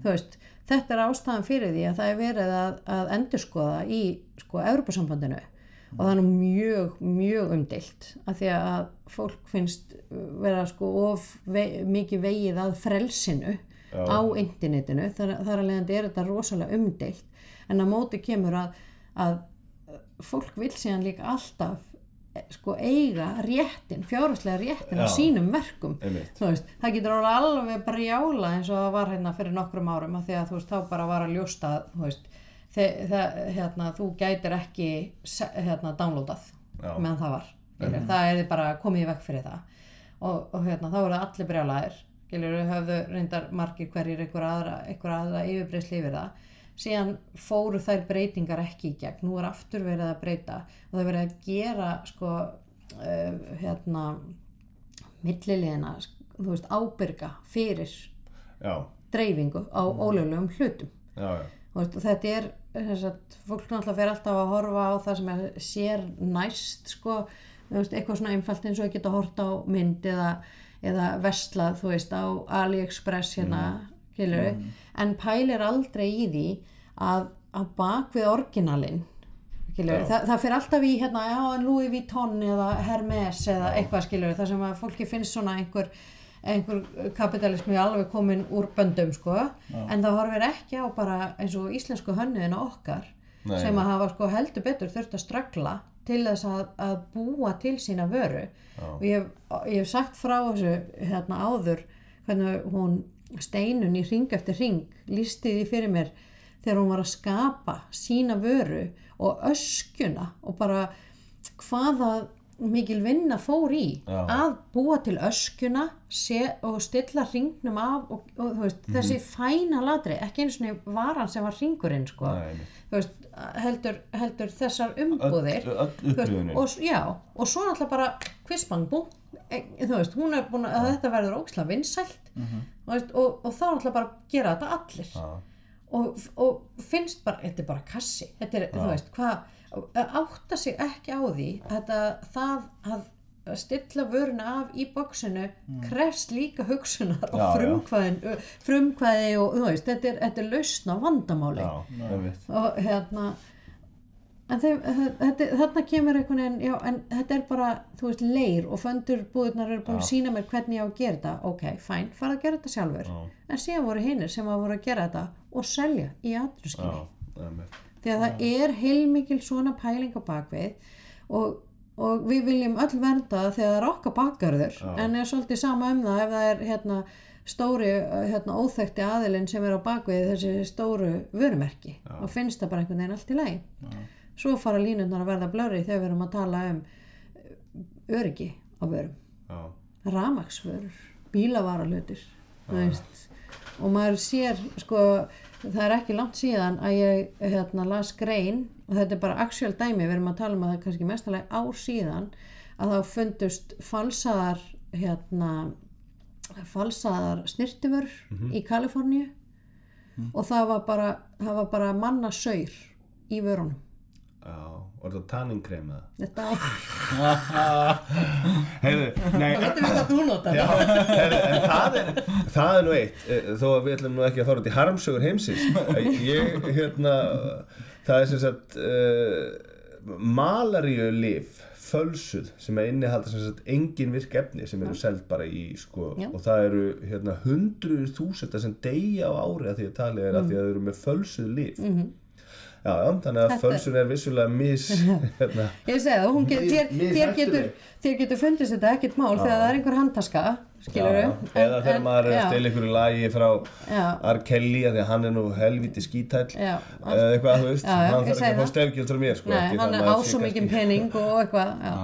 Þú veist, þetta er ástæðan fyrir því að það er verið að, að endurskoða í sko, Evropasambandinu og það er nú mjög, mjög umdilt af því að fólk finnst vera sko of vei, mikið vegið að frelsinu á internetinu, þar, þar að leiðandi er þetta rosalega umdilt en að móti kemur að, að fólk vil síðan líka alltaf sko eiga réttin, fjárhagslega réttin á sínum verkum veist, það getur orðið alveg brjála eins og það var hérna fyrir nokkrum árum af því að þú veist, þá bara var að ljósta þú veist, það, hérna, þú gætir ekki hérna, downloadað Já. meðan það var mm það er bara komið í vekk fyrir það. Og, og hérna, þá voru allir brjálaðir skilur höfðu reyndar margir hverjir einhver aðra, aðra yfirbreysli yfir það síðan fóru þær breytingar ekki í gegn, nú er aftur verið að breyta. Og það er verið að gera sko uh, hérna milliliðina, þú veist, ábyrga fyrir já, dreifingu á ólöglegum hlutum. Já, já, veist, og þetta er að fólk náttúrulega fer alltaf að horfa á það sem er sér næst sko, veist, eitthvað svona einfalt eins og að geta hort á mynd eða, eða vestlað, þú veist, á AliExpress hérna, mm. En pælir aldrei í því að, að bak við orginalinn Já. það, fyrir alltaf í hérna, já, Louis Vuitton eða Hermes eða eitthvað skilur, það sem að fólki finnst svona einhver einhver kapitalismi alveg komin úr böndum sko, en það horfir ekki á bara eins og íslensku hönnuðina okkar Nei. sem að hafa sko heldur betur þurft að ströggla til þess að, að búa til sína vöru. Og ég, hef- ég hef sagt frá þessu hérna áður hvernig hún steinun í ring eftir ring lísti því fyrir mér þegar hún var að skapa sína vöru og öskjuna og bara hvaða mikil vinna fór í Já. að búa til öskjuna og stilla hringnum af og, og veist, þessi fæna ladri ekki einu svona varan sem var hringurinn sko. Veist, heldur, heldur þessar umbúðir öll, öll og, já, og svo náttúrulega bara kvistbang bú e, þú veist, hún er búin að þetta verður óksla vinsælt þú veist, og, og þá náttúrulega bara gera þetta allir. Og, og finnst bara, þetta er bara kassi. Þetta er, þú veist, hvað átta sig ekki á því þetta, það að stilla vöruna af í bóksinu krefst líka hugsunar og Já, já. frumkvæðin, frumkvæði og veist, þetta er, þetta er lausn á vandamáli. Já, og hérna en þeim, þetta, þarna kemur einhvern veginn, já, en þetta er bara þú veist, leir og föndurbúðurnar eru búin að sína mér hvernig ég á að gera þetta. Ok, fæn, fara að gera þetta sjálfur. Já. en síðan voru hinnir sem að voru að gera þetta og selja í Já, einmitt. því að það er heilmikil svona pæling á bakvið og, og við viljum öll vernda það þegar það er okkar bakgarður. Já. en er svolítið sama um það ef það er hérna stóri, hérna óþekti aðilinn sem er á bakvið þessi stóru vörumerki og finnst það bara einhvern veginn allt í lagi svo fara línundar að verða blöri þegar við erum að tala um öryggi á vörum. Já, ramaksvörur, bílavaralötur veist, og maður sér sko, það er ekki langt síðan að ég hérna, las grein og þetta er bara actual dæmi, við erum að tala um að það er kannski mestalega ár síðan að þá fundust falsaðar hérna falsaðar snirtifur í Kaliforníu og það var bara, það var bara manna saur í vörunum já, og þetta tanningkrem eða? þetta [LAUGHS] Heyrðu, nei, Þetta er hvað þú notar. Já, en, en það, er, það er nú eitt eh, þó að við ætlum nú ekki að fara út í harmsögur heimsins. Ég, hérna það er sem sagt uh, malaríu lif fölsuð sem er sagt engin virk efni sem eru seld bara í sko og það eru hérna hundruður þúsunda sem deyja á ári að því að talið er að því að þau eru með fölsuð lif Mhm. já, já, þannig að fölsun er vissulega mis hérna, [LAUGHS] Ég segi það, hún get, þér, þér, getur. Þér getur fundist þetta ekkert mál þegar það er einhver handtaska, skilur já, já. eða þegar maður er að stela ykkur lagi frá Já, R. Kelly að því að hann er nú helviti skítæll já, eða eitthvað, þú veist, Já, já, hann þarf ekki að fá stefgjöld frá mér sko, Nei, hann er á svo mikið pening og eitthvað, já.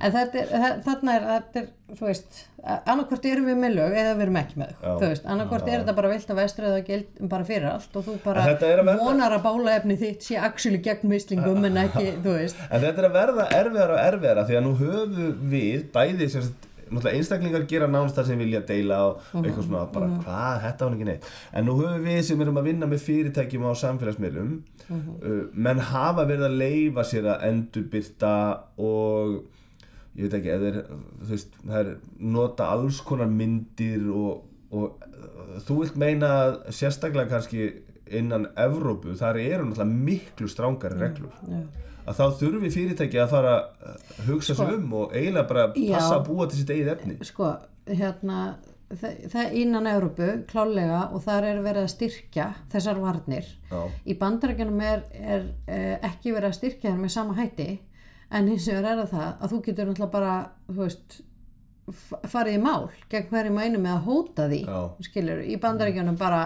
En er, þa- þarna er, þetta er, þú veist, annarkvort erum við með lög eða við erum ekki með Já. þú veist, annarkvort er þetta bara vilt að vestri eða gild bara fyrir allt og þú bara En að vonar að bálaefni þitt sé actually gegn mislingum en ekki, þú veist. En þetta er að verða erfiðara og erfiðara því að nú höfum við bæði sagt, einstaklingar gera nánast það sem vilja deila og eitthvað svona bara hvað, þetta var ekki neitt. En nú höfum við sem erum að vinna með fyrirtækjum á samfélagsmiðlum uh, menn hafa verið að leifa sér að endurbyrta og ég veit ekki, eða þú veist, það er nota alls konar myndir og, og þú vilt meina sérstaklega kannski innan Evrópu, þar eru náttúrulega miklu strángari reglur. Já. Að þá þurfi fyrirtæki að fara að hugsa sig um og eiginlega bara Já. passa að búa til sitt eigið efni sko, hérna það, það innan Európu klálega og þar er verið að styrkja þessar varnir Já. í bandarækjunum er, er eh, ekki verið að styrkja þær með sama hætti en hins vegar er það það að þú getur náttúrulega bara veist farið í mál gegn hverjum einum með að hóta því Já. skilur, í bandarækjunum bara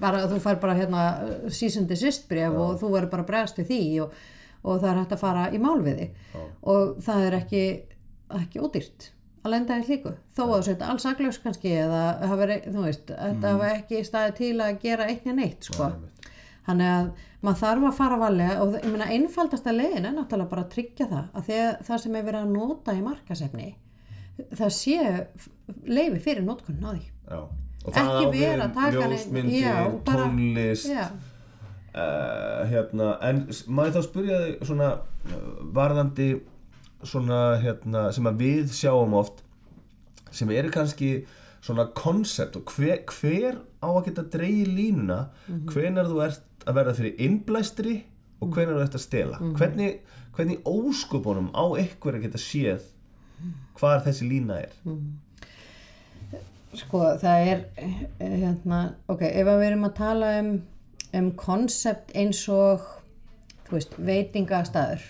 bara að þú fær bara hérna season desist bref og þú verður bara bregðast við því og, og það er hægt að fara í mál við þig. Já. og það er ekki ekki ódýrt að lenda í slíku. Þó að þú setja alls aklaus kannski eða hafa, veist, þetta hafa ekki staðið til að gera né neitt sko. þannig að maður þarf að fara valega og það- ég meina einfaldasta leiðin er náttúrulega bara að tryggja það að þegar, það sem er verið að nota í markasefni það sé leifi fyrir notkunn á því. Já. og Ekki á við vera að taka neinn- ljósmyndir, tónlist já, uh, hérna, en ég þá spyrja þig svona uh, varðandi svona hérna, sem að við sjáum oft sem eru kannski svona koncept og hver, hver á að geta dreigið línuna? Mhm. hvenar þú ert að verða fyrir innblæstri og Mhm. hvenar þú ert að stela? Hvernig, hvernig óskupunum á ykkur að geta séð hvar þessi lína er? Sko það er eh, hérna, ok, ef við erum að tala um um konsept eins og þú veist, veitingastæður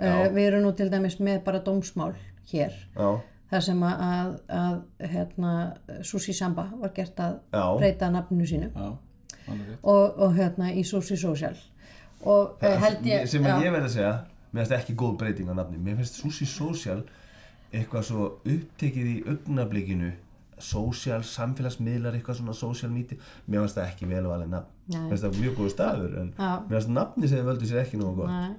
uh, við erum nú til dæmis með bara dómsmál hér. Já, þar sem að, að, að hérna, Susi Samba var gert að Já. breyta nafninu sínu. Alveg og, og hérna í Susi Social. Og uh, held ég sem ég verð að segja mér finnst ekki góð breyting á nafni. Mér finnst Sushi Social eitthvað svo upptekið í augnablikinu social, samfélagsmiðlar eitthvað svona social media. Mér finnst það ekki vel valið nafn Það mjög góð staður en Já. mér finnst nafni sem þið völdu sér ekki nógu gott. Nei.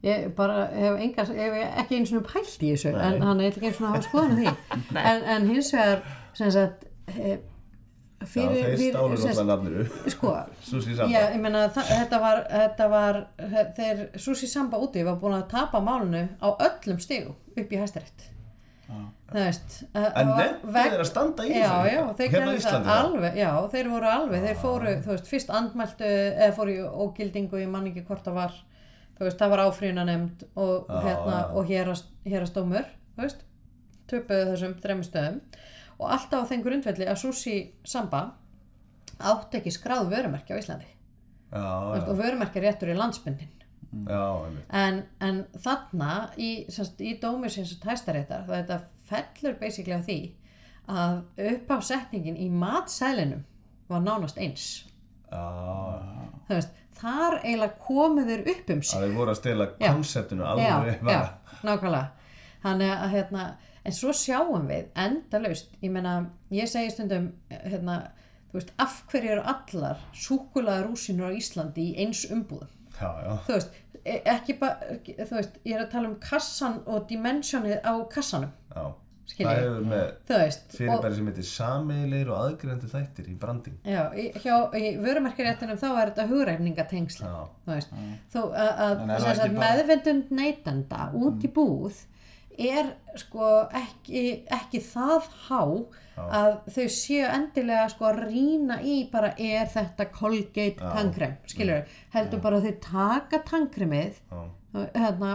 Ég bara hef, enga, hef ekki eins og pælt í þessu Nei. en hann er ekki eins og hafa skoðan því. [LAUGHS] En, en hins vegar sem sagt eh, Já, fyrir, þeir fyrir stálu sem náttúrulega sagt, nafninu. [LAUGHS] sko [LAUGHS] Sushi Samba Já, ég meina þetta var, þetta var þegar Susi Samba úti var búin að tapa málunu á öllum stigum upp í hæstarétt veist En nefndu þeir að standa í já, þessu? þeir Hérna Íslandi, alveg já, þeir voru alveg, þeir fóru veist, fyrst andmæltu eða fóru í ógildingu ég man ekki hvort það var veist, það var áfrýna nefnd og, Já, hérna, já. og hérast, hérastómur töpuðu þessum þremmu stöðum. Og alltaf á þeim grundvelli að Susi Samba átti ekki skráð vörumerki á Íslandi. Og vörumerki réttur í landsbundin já, einmitt. en, en þarna í, semst, í dómi sinns hæstaréttar þetta fellur basically á því að uppásetningin í matsælinum var nánast eins. Já, þú veist, þar eiginlega komu þeir upp um sig. Að þeir voru að stela Já. konseptinu já, alveg já, nákvæmlega. Þannig að hérna en svo sjáum við endalaust ég meina, ég segi stundum hérna, þú veist, af hverju eru allar súkulaða rúsinur á Íslandi í eins umbúðum Já, já, þú veist, e- ekki bara þú veist, ég er að tala um kassan og dimensionið á kassanum já. Skil Það hefur með fyrirbæri sem heitir sameigilegir og aðgreðandi þættir í branding. já, í- hjá, í vörumarkaréttinum þá er þetta hugræfningatengsli Já. þú veist, þú, að, að, bara- meðvendund neytanda út í búð er sko ekki, ekki það há að þau séu endilega sko að rýna í bara er þetta Colgate tannkrem, skilur heldur bara að þau taka tannkremið Já. hérna,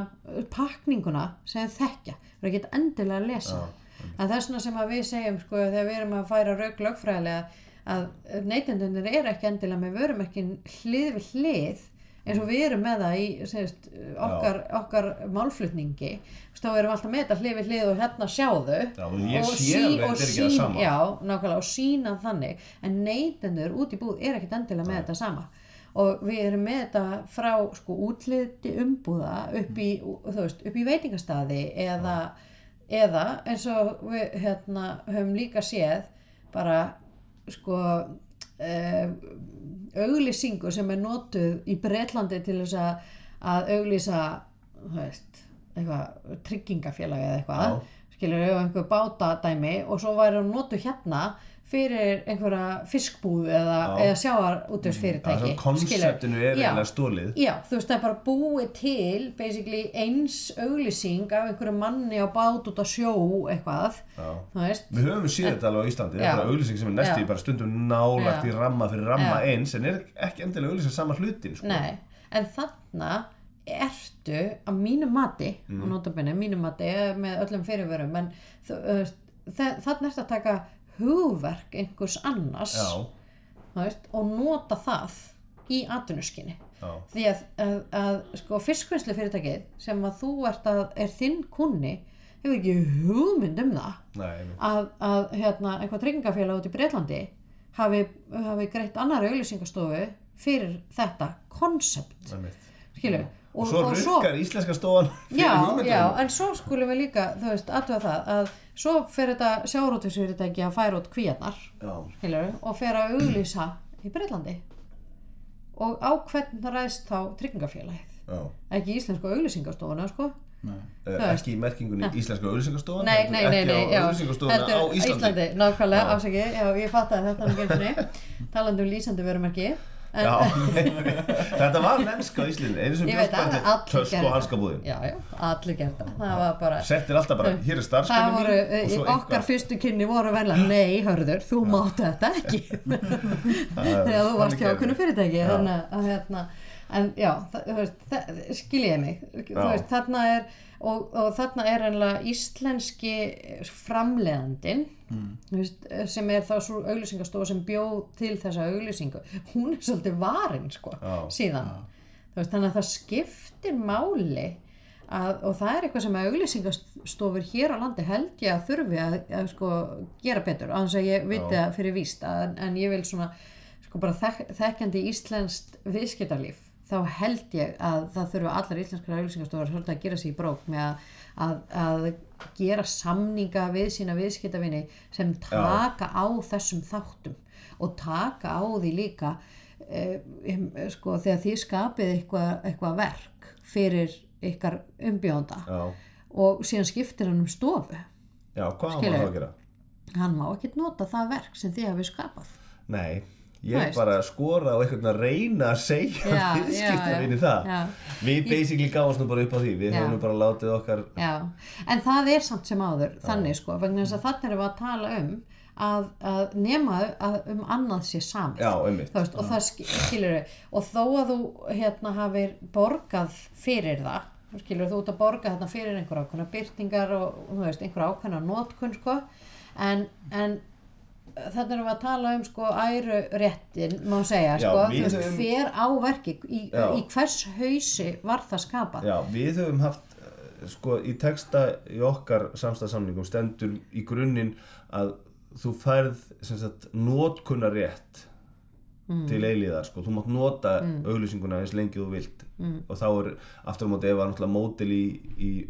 pakninguna sem þekkja, þau geta endilega að lesa. En það er svona sem að við segjum sko þegar við erum að færa rauk lögfræðilega að neytendunir er ekki endilega með vörumerkin hlið við hlið eins og við erum með það í segist, okkar, okkar málflutningi þá erum við alltaf með þetta hlið við hlið og hérna sjáðu Já, og sí- og sín- já, og sína þannig. En neytendur út í búð er ekkert endilega með þetta sama. Og við erum með þetta frá sko útliti umbúða upp í, þú veist, upp í veitingastadi eða, eða eins og við hérna höfum líka séð bara sko auglýsingu sem er notuð í Bretlandi til þess að, að auglýsa eitthvað tryggingafélag eða eitthvað skilur við einhver bátadæmi og svo væri hún notuð hérna fyrir einhverja fiskbúð eða, eða sjáar Það er útvegsfyrirtæki svona konseptinu er Já. eiginlega stólið. Já, þú veist það er bara búið til eins auglýsing af einhverju manni á bát út á sjó eitthvað, Við höfum séð þetta alveg á Íslandi, það er auglýsing sem er næstu í bara stundum nálagt Já. í ramma fyrir ramma Já. eins en er ekki endilega auglýsing sama hlutin sko. En þarna ertu að mínu mati Mm. og notabenni, mínu mati eh, með öllum fyrirvörum en þú veist, þa- þarna ertu að taka hugverk einhvers annars veist, og nota það í atvinnuskinni því að, að, að sko, fiskvinnslu fyrirtækið sem að þú ert að er þinn kunni hefur ekki hugmynd um það nei, að, að hérna, einhvað tryggingafélag út í Breitlandi hafi, hafi greitt annar auglýsingastofu fyrir þetta konsept einmitt. Skilur Og, svo rukkar íslenska stofan [LAUGHS] já, já, en svo skulum við líka þú veist, aðtöða það að svo fer þetta sjárótisfyrirtæki að færa út kvíarnar og fer að auglýsa í Breitlandi og á hvern ræðst þá tryggingafélagið? Ekki íslensku auglýsingastofuna sko. Nei. Veist. ekki í merkingunni íslenska Nei, nei, nei, nei, ekki já, á auglýsingastofuna á heldur Íslandi, nákvæmlega, Já. afsakið, já, ég fatt að þetta er ekki talandi um lýsandi verumerki en, [LAUGHS] þetta var mennska á Íslandi að til allir tösk og hanskabúðin já, já, allir gert það, var bara settir alltaf bara, hér er voru, mín og í svo okkar eitthvað fyrstu kynni voru venlega, nei, hörður, þú mátt þetta ekki. [LAUGHS] Þegar þú varst hjá okkur fyrirtæki þannig að hérna en já, skiljiði mig. Veist, þarna er og, og þarna er einlega íslenski framleiðandinn þú veist, sem er þá svo auglýsingastofa sem bjóð til þessa auglýsingu. Hún er svolítið varin sko, Já. síðan. veist, þannig að það skiptir máli að, og það er eitthvað sem að auglýsingastofur hér á landi held ég að þurfi að, að sko, gera betur á þess að ég viti það fyrir víst. Að, en ég vil svona sko bara þek, þekkjandi íslenskt viðskiptarlíf þá held ég að það þurfi allar íslenskar auglýsingastofur svolítið að gera sér í brók með að, að, að gera samninga við sína viðskiptavinni sem taka á þessum þáttum og taka á því líka eh, sko, þegar þið skapið eitthvað, eitthvað verk fyrir ykkar umbjónda Já, og síðan skiptir hann um stofu. Já, hvað Skilur. maður þá að gera? hann má ekkert nota það verk sem þið hafið skapað. Nei, ég veist. bara skora á einhvern að reyna að segja já, það. Já. Við basically gáðast nú bara upp á því. Við höfum bara látið okkar Já, en það er samt sem áður þannig sko, vegna þess að þannig erum við að tala um að, að nema að um annað sé samið. Já, veist, og það sk- skilur við og þó að þú hérna hafir borgað fyrir það skilur þú út að borga þarna fyrir einhver ákveðna byrtingar og veist, einhver ákveðna notkun sko en, en þannig erum við að tala um sko æru réttin má segja Já, sko, við höfum- hver á verki í, í hvers hausi var það skapað? Já, við höfum haft eh, sko í texta í okkar samstæðsamningum stendur í grunninn að þú færð sem sagt notkunarétt Mm. til eilíðar sko, þú mátt nota auglýsinguna eins lengi þú vilt. Mm. og þá er aftur á móti ef að náttúrulega mótil í, í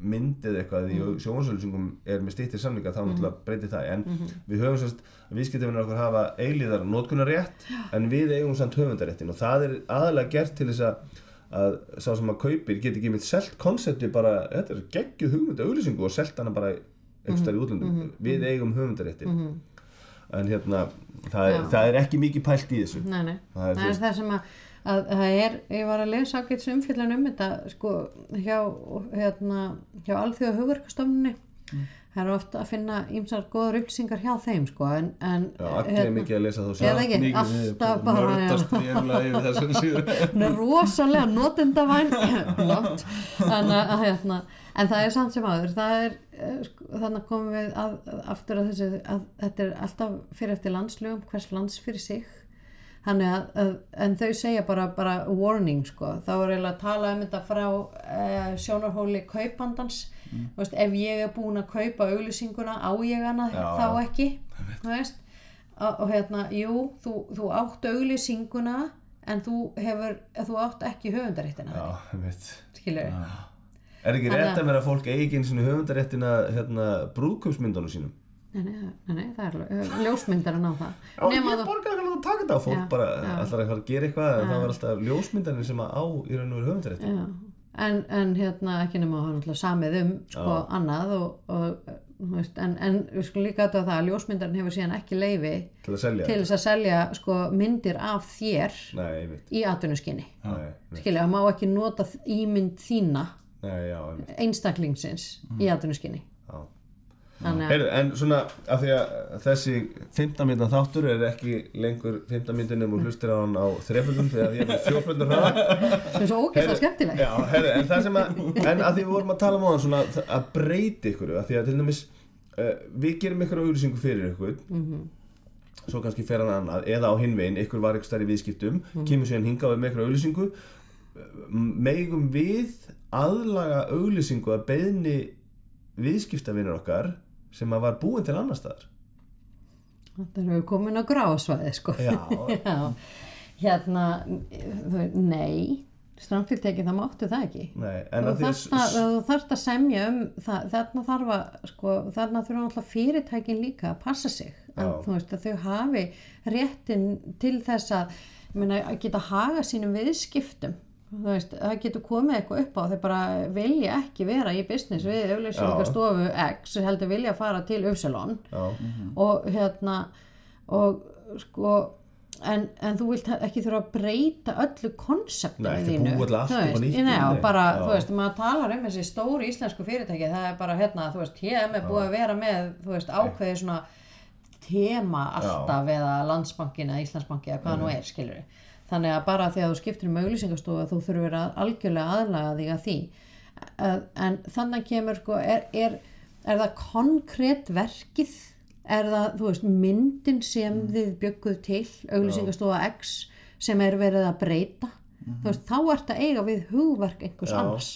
mynd eða eitthvað í mm. sjónvarsauðlýsingum er með stýttir samlinga þá náttúrulega breytir það. En við höfum sérst viðskiptafinnar okkur hafa eilíðar notkunarétt en við eigum samt höfundaréttin og það er aðalega gert til þess að að sá sem að kaupir geti ekki mitt selt konsepti bara, þetta er geggjuð hugmynd auðlýsingu og selt hana bara einhverstaðar í útlöndum. Við eigum höfundaréttin en hérna það er, það er ekki mikið pælt í þessu. Nei, nei, Það er það er það sem að, að það er, ég var að lesa ágætis umfyllan um þetta sko hjá, hérna, hjá alþjóða hugverkastofnunni það er ofta að finna ímsar góður upplýsingar hjá þeim sko en, en Já, allir er mikið að lesa Eða ekki, Mikið alltaf við bara nördast verulega yfir hún [LAUGHS] er rosalega notendavæn Látt. [LAUGHS] en, að, hérna, en það er samt sem aður það er, eh, sko, þannig komum við að, aftur að þessu að þetta er alltaf fyrir eftir landslögum hvers lands fyrir sig þannig að, en þau segja bara, bara warning sko, þá er eiginlega að tala um þetta frá uh, sjónarhóli kaupandans. Mm. veist, ef ég er búin að kaupa auglýsinguna á ég hana Já, þá já. ekki? Þú veist? Og, og hérna, jú, þú, þú átt auglýsinguna en þú hefur, þú átt ekki höfundaréttina. Já, ég veit skilur Er ekki rétt að- vera fólk eigi einu sinni höfundaréttina hérna, brúðkaupsmyndunum sínum? Nei, nei, nei, það er ljósmyndar að ná það. Já, Nema ég borgar ekki að taka þetta og fólk Já, bara já. allar að fara að gera eitthvað en það var alltaf ljósmyndarinn sem að á í raun og veru höfundarétti. En, en hérna ekki nema að hafa náttúrulega samið um sko Já. annað og, og þú veist, en, en við skulum líka að það að ljósmyndarinn hefur síðan ekki leifi Til að selja. til þess að selja sko myndir af þér Nei, í atvinnuskinni skilja, það má ekki nota ímynd þína einstaklingsins í atvinnuskinni Að Heyrðu, en svona af því að þessi 15 minna þáttur er ekki lengur 15 minnir nefnum hlustir á hann á þreföldum þegar ég er hraða. [LAUGHS] það er svo ógeðslega skemmtilegt. Já, herri, en það sem að, en að því við vorum að tala um á hann svona að breyti ykkur, að því að til dæmis uh, við gerum ykkur auðlýsingu fyrir ykkur, svo kannski fer hann annað, eða á hinn veginn, ykkur var ykkur stærri viðskiptum, kemur síðan hingað við með ykkur auðlýsingu, megum við aðlaga auðlýsingu að beðni viðskiptavinur okkar sem að var búin til annar staðar. þetta erum við komin á gráasvæði sko Já. [LAUGHS] Já. hérna þú nei stranglega tekið það máttu það ekki Nei, en þú að því að, þú þarft að semja um það, þarna þarf að sko, þarna þurfa náttúrulega fyrirtækin líka að passa sig að, þú veist að þau hafi réttin til þess að, að geta haga sínum viðskiptum þú veist, það getur komið eitthvað upp á þau bara vilja ekki vera í business við auðlýsingastofu X heldur vilja fara til Upsilon Já, og hérna og sko en, en þú vilt ekki þurfa að breyta öllu konseptinu þínu. þú upp á veist, nýtt, nei, nei. og bara, þú veist, maður talar um þessi stóri íslensku fyrirtæki, það er bara hérna, þú veist, HM er búið að vera með, þú veist, ákveði svona tema alltaf eða landsbankin eða Íslandsbanki eða hvað nú er, skilur þannig að bara því að þú skiptir um auglýsingastofu þú þurfur að algjörlega aðlaga þig að því. En þannig kemur sko, er, er, er það konkrétt verkið? Er það, þú veist, myndin sem þið bjögguð til auglýsingastofa X sem er verið að breyta? Þú veist, þá ert að eiga við hugverk einhvers Já. annars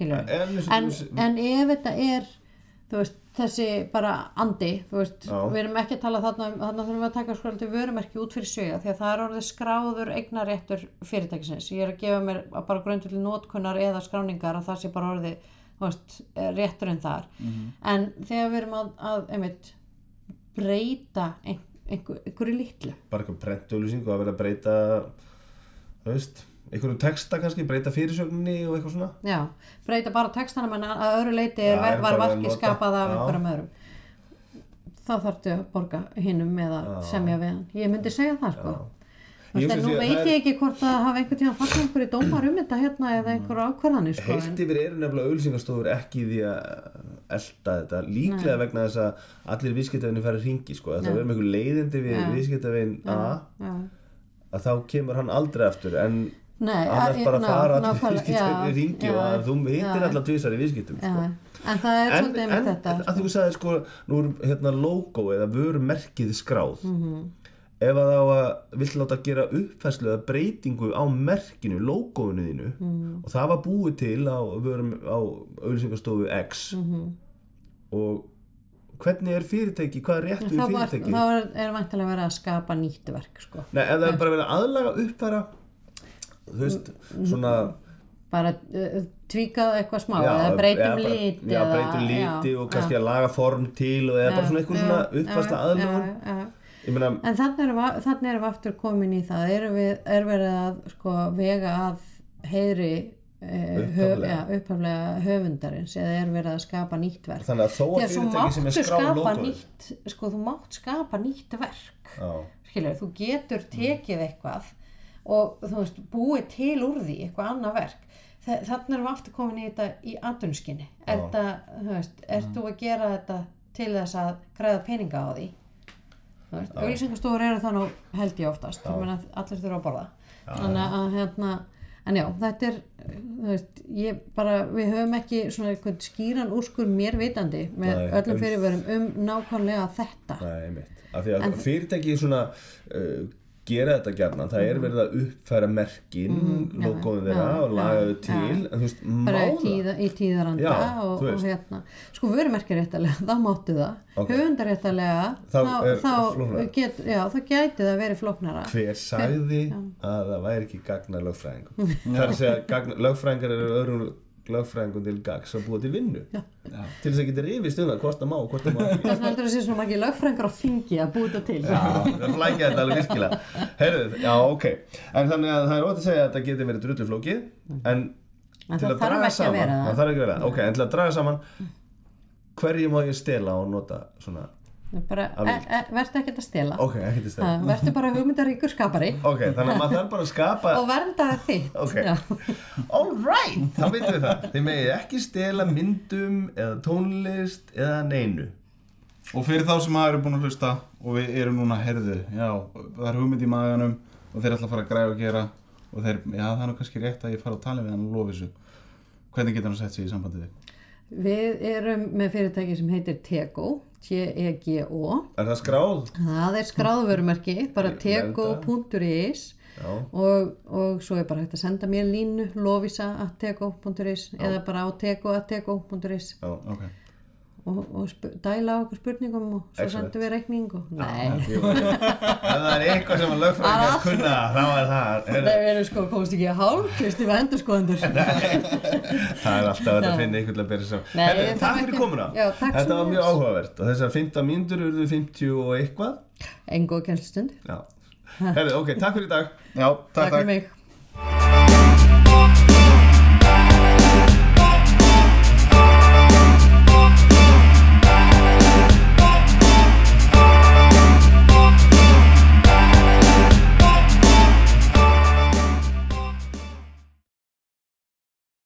En- en, en ef þetta er veist, þessi bara andi veist, við erum ekki að tala þarna um þarna þurfum við að taka skráði vörumerki út fyrir sögja því að það er orðið skráður eignaréttur fyrirtækisins, ég er að gefa mér að bara gröndu til notkunnar eða skráningar að það sé bara orðið veist, rétturinn þar. En þegar við erum að, að einmitt, breyta ein, einhver, einhverju litlu. Bara eitthvað prentauðlýsingu að vera að breyta þú veist, einhverjum texta kannski, breyta fyrirsögninni og eitthvað svona. Já, breyta bara textanum en að öðru leiti Já, var að verkið nota- skapað af einhverjum öðrum. Þá þarftu að borga hinnum eða semja við hann. Ég myndi segja það sko. Ég nú að veit ég ekki hvort það hafa einhvern tíma fallið einhverju dómar um þetta hérna eða einhverju ákvarðanir sko, heilt yfir eru nefnilega auðlýsingastofur ekki því að elda þetta. Líklega vegna þess að allir viðskiptafinni færi hringi sko, það verður með einhver leiðindi við viðskiptafinn A. Að þá kemur hann aldrei aftur en Nei, annars bara ná- fara allir viðskiptafinni já, [LAUGHS] hringi já, og að þú hittir allar tvisar í viðskiptum sko. en það er en, svolítið en með þetta að þú sagði sko nú er hérna logo eða vörumerkið skráð Mhm. ef að þá að vill láta gera uppfæslu eða breytingu á merkinu, logoinu þínu Mhm. og það var búið til á, vörum, á auðlýsingastofu X Mhm. og hvernig er fyrirtæki, hvað er rétt við þá, var, fyrirtæki? þá er, vantilega verið að skapa nýtt verk sko. Nei, ef það er bara verið að aðlaga uppfæra þú veist, svona bara uh, tvíkað eitthvað smá Já, eða breytum bara- lit Já, breytum liti já, og kannski já, að laga form til og eða bara svona eitthvað svona uppfasta meina, En þannig erum, við- aftur komin í það, erum við, er verið að sko, vega að heiðri eh, Upphaflega. ja, höfundarins eða er verið að skapa nýtt verk. þannig að þó að fyrirtæki sem er skráð sko þú mátt skapa nýtt verk, skilur, þú getur tekið eitthvað og þú veist, búið til úr því eitthvað annað verk. Þa- Þannig erum við aftur komin í þetta í atvinnuskinni. Er Já. þetta, þú veist, ert þú að gera þetta til þess að græða peninga á því? Þú veist, auðlýsingastofur eru það nú held ég oftast, ég meina að allir þurfa að borða. Þannig að hérna, en já, þetta er, þú veist, ég bara, við höfum ekki svona einhvern skýran úrskur mér vitandi með Nei, öllum um- fyrirvörum um nákvæmlega þetta. nei, mitt Af því að fyrirtæki svona uh, gera þetta gjarnan, það er verið að uppfæra merkin, mm, já, þeirra og já, laga þau til, en þú veist, má bara í, það? tíða, í tíðaranda Já, og, og hérna sko vörumerkjaréttalega, [LAUGHS] þá máttu það Ok. höfundaréttalega Þá er þá, flóknara. get, já, þá gæti það verið flóknara Hver sagði að það væri ekki gagna lögfræðingum? [LAUGHS] Það er að lögfræðingar eru öðrum lögfræðingum til gags að búa til vinnu. Já. Til þess að geta rifist um það, hvort það má og hvort það má ekki. þess vegna heldur að sé svona margir lögfrængar á þingi að búta til Já, það flækja þetta alveg virkilega. Heyrðu, já, ok. En þannig að það er ótt að segja að þetta geti verið drullu flókið, en, En til það að draga ekki að saman, vera það. það þarf ekki að vera það. Ok, en til að draga saman, hverju má ég stela og nota svona, bara, Af e, vild. e, verður ekki að stela ok, ekki til stela. verður bara hugmyndaríkur skapari Ok, þannig að maður þarf bara að skapa og verndaði þitt Ok. Já. Alright, þá veitum við það Þið megið ekki stela myndum eða tónlist eða neinu Og fyrir þá sem hafa eru búin að hlusta og við erum núna herðu, já, það er hugmynd í maganum og þeir ætla að fara að græða og gera og þeir, já það er nú kannski rétt að ég fara að tala við hann og lofi þessu. Hvernig getur hann sett sig í sambandi við? við erum með fyrirtæki sem heitir Tego T-E-G-O Er það skráð? það er skráðvörumerki bara tego.is og, og svo er bara hægt að senda mér línu lovisa.tego.is eða bara á tego.tego.is já Ok. Og, og dæla á okkur spurningum og svo Excellent. sendum við reikning og nei, [LAUGHS] það er eitthvað sem að lögfræðingar kunna þá er það. Nei, er, við erum sko komast ekki að hálf kristi við endurskoðendur [LAUGHS] Það er alltaf að finna einhvern til að bera saman. Nei, Herri, það Takk var fyrir ekki- komuna. Já, takk Þetta var mjög áhugavert. Og þessar 15 mínútur urðu 50 og eitthvað. Engu kennslustund, Já. Herri, ok, takk fyrir í dag. Já, takk takk, fyrir mig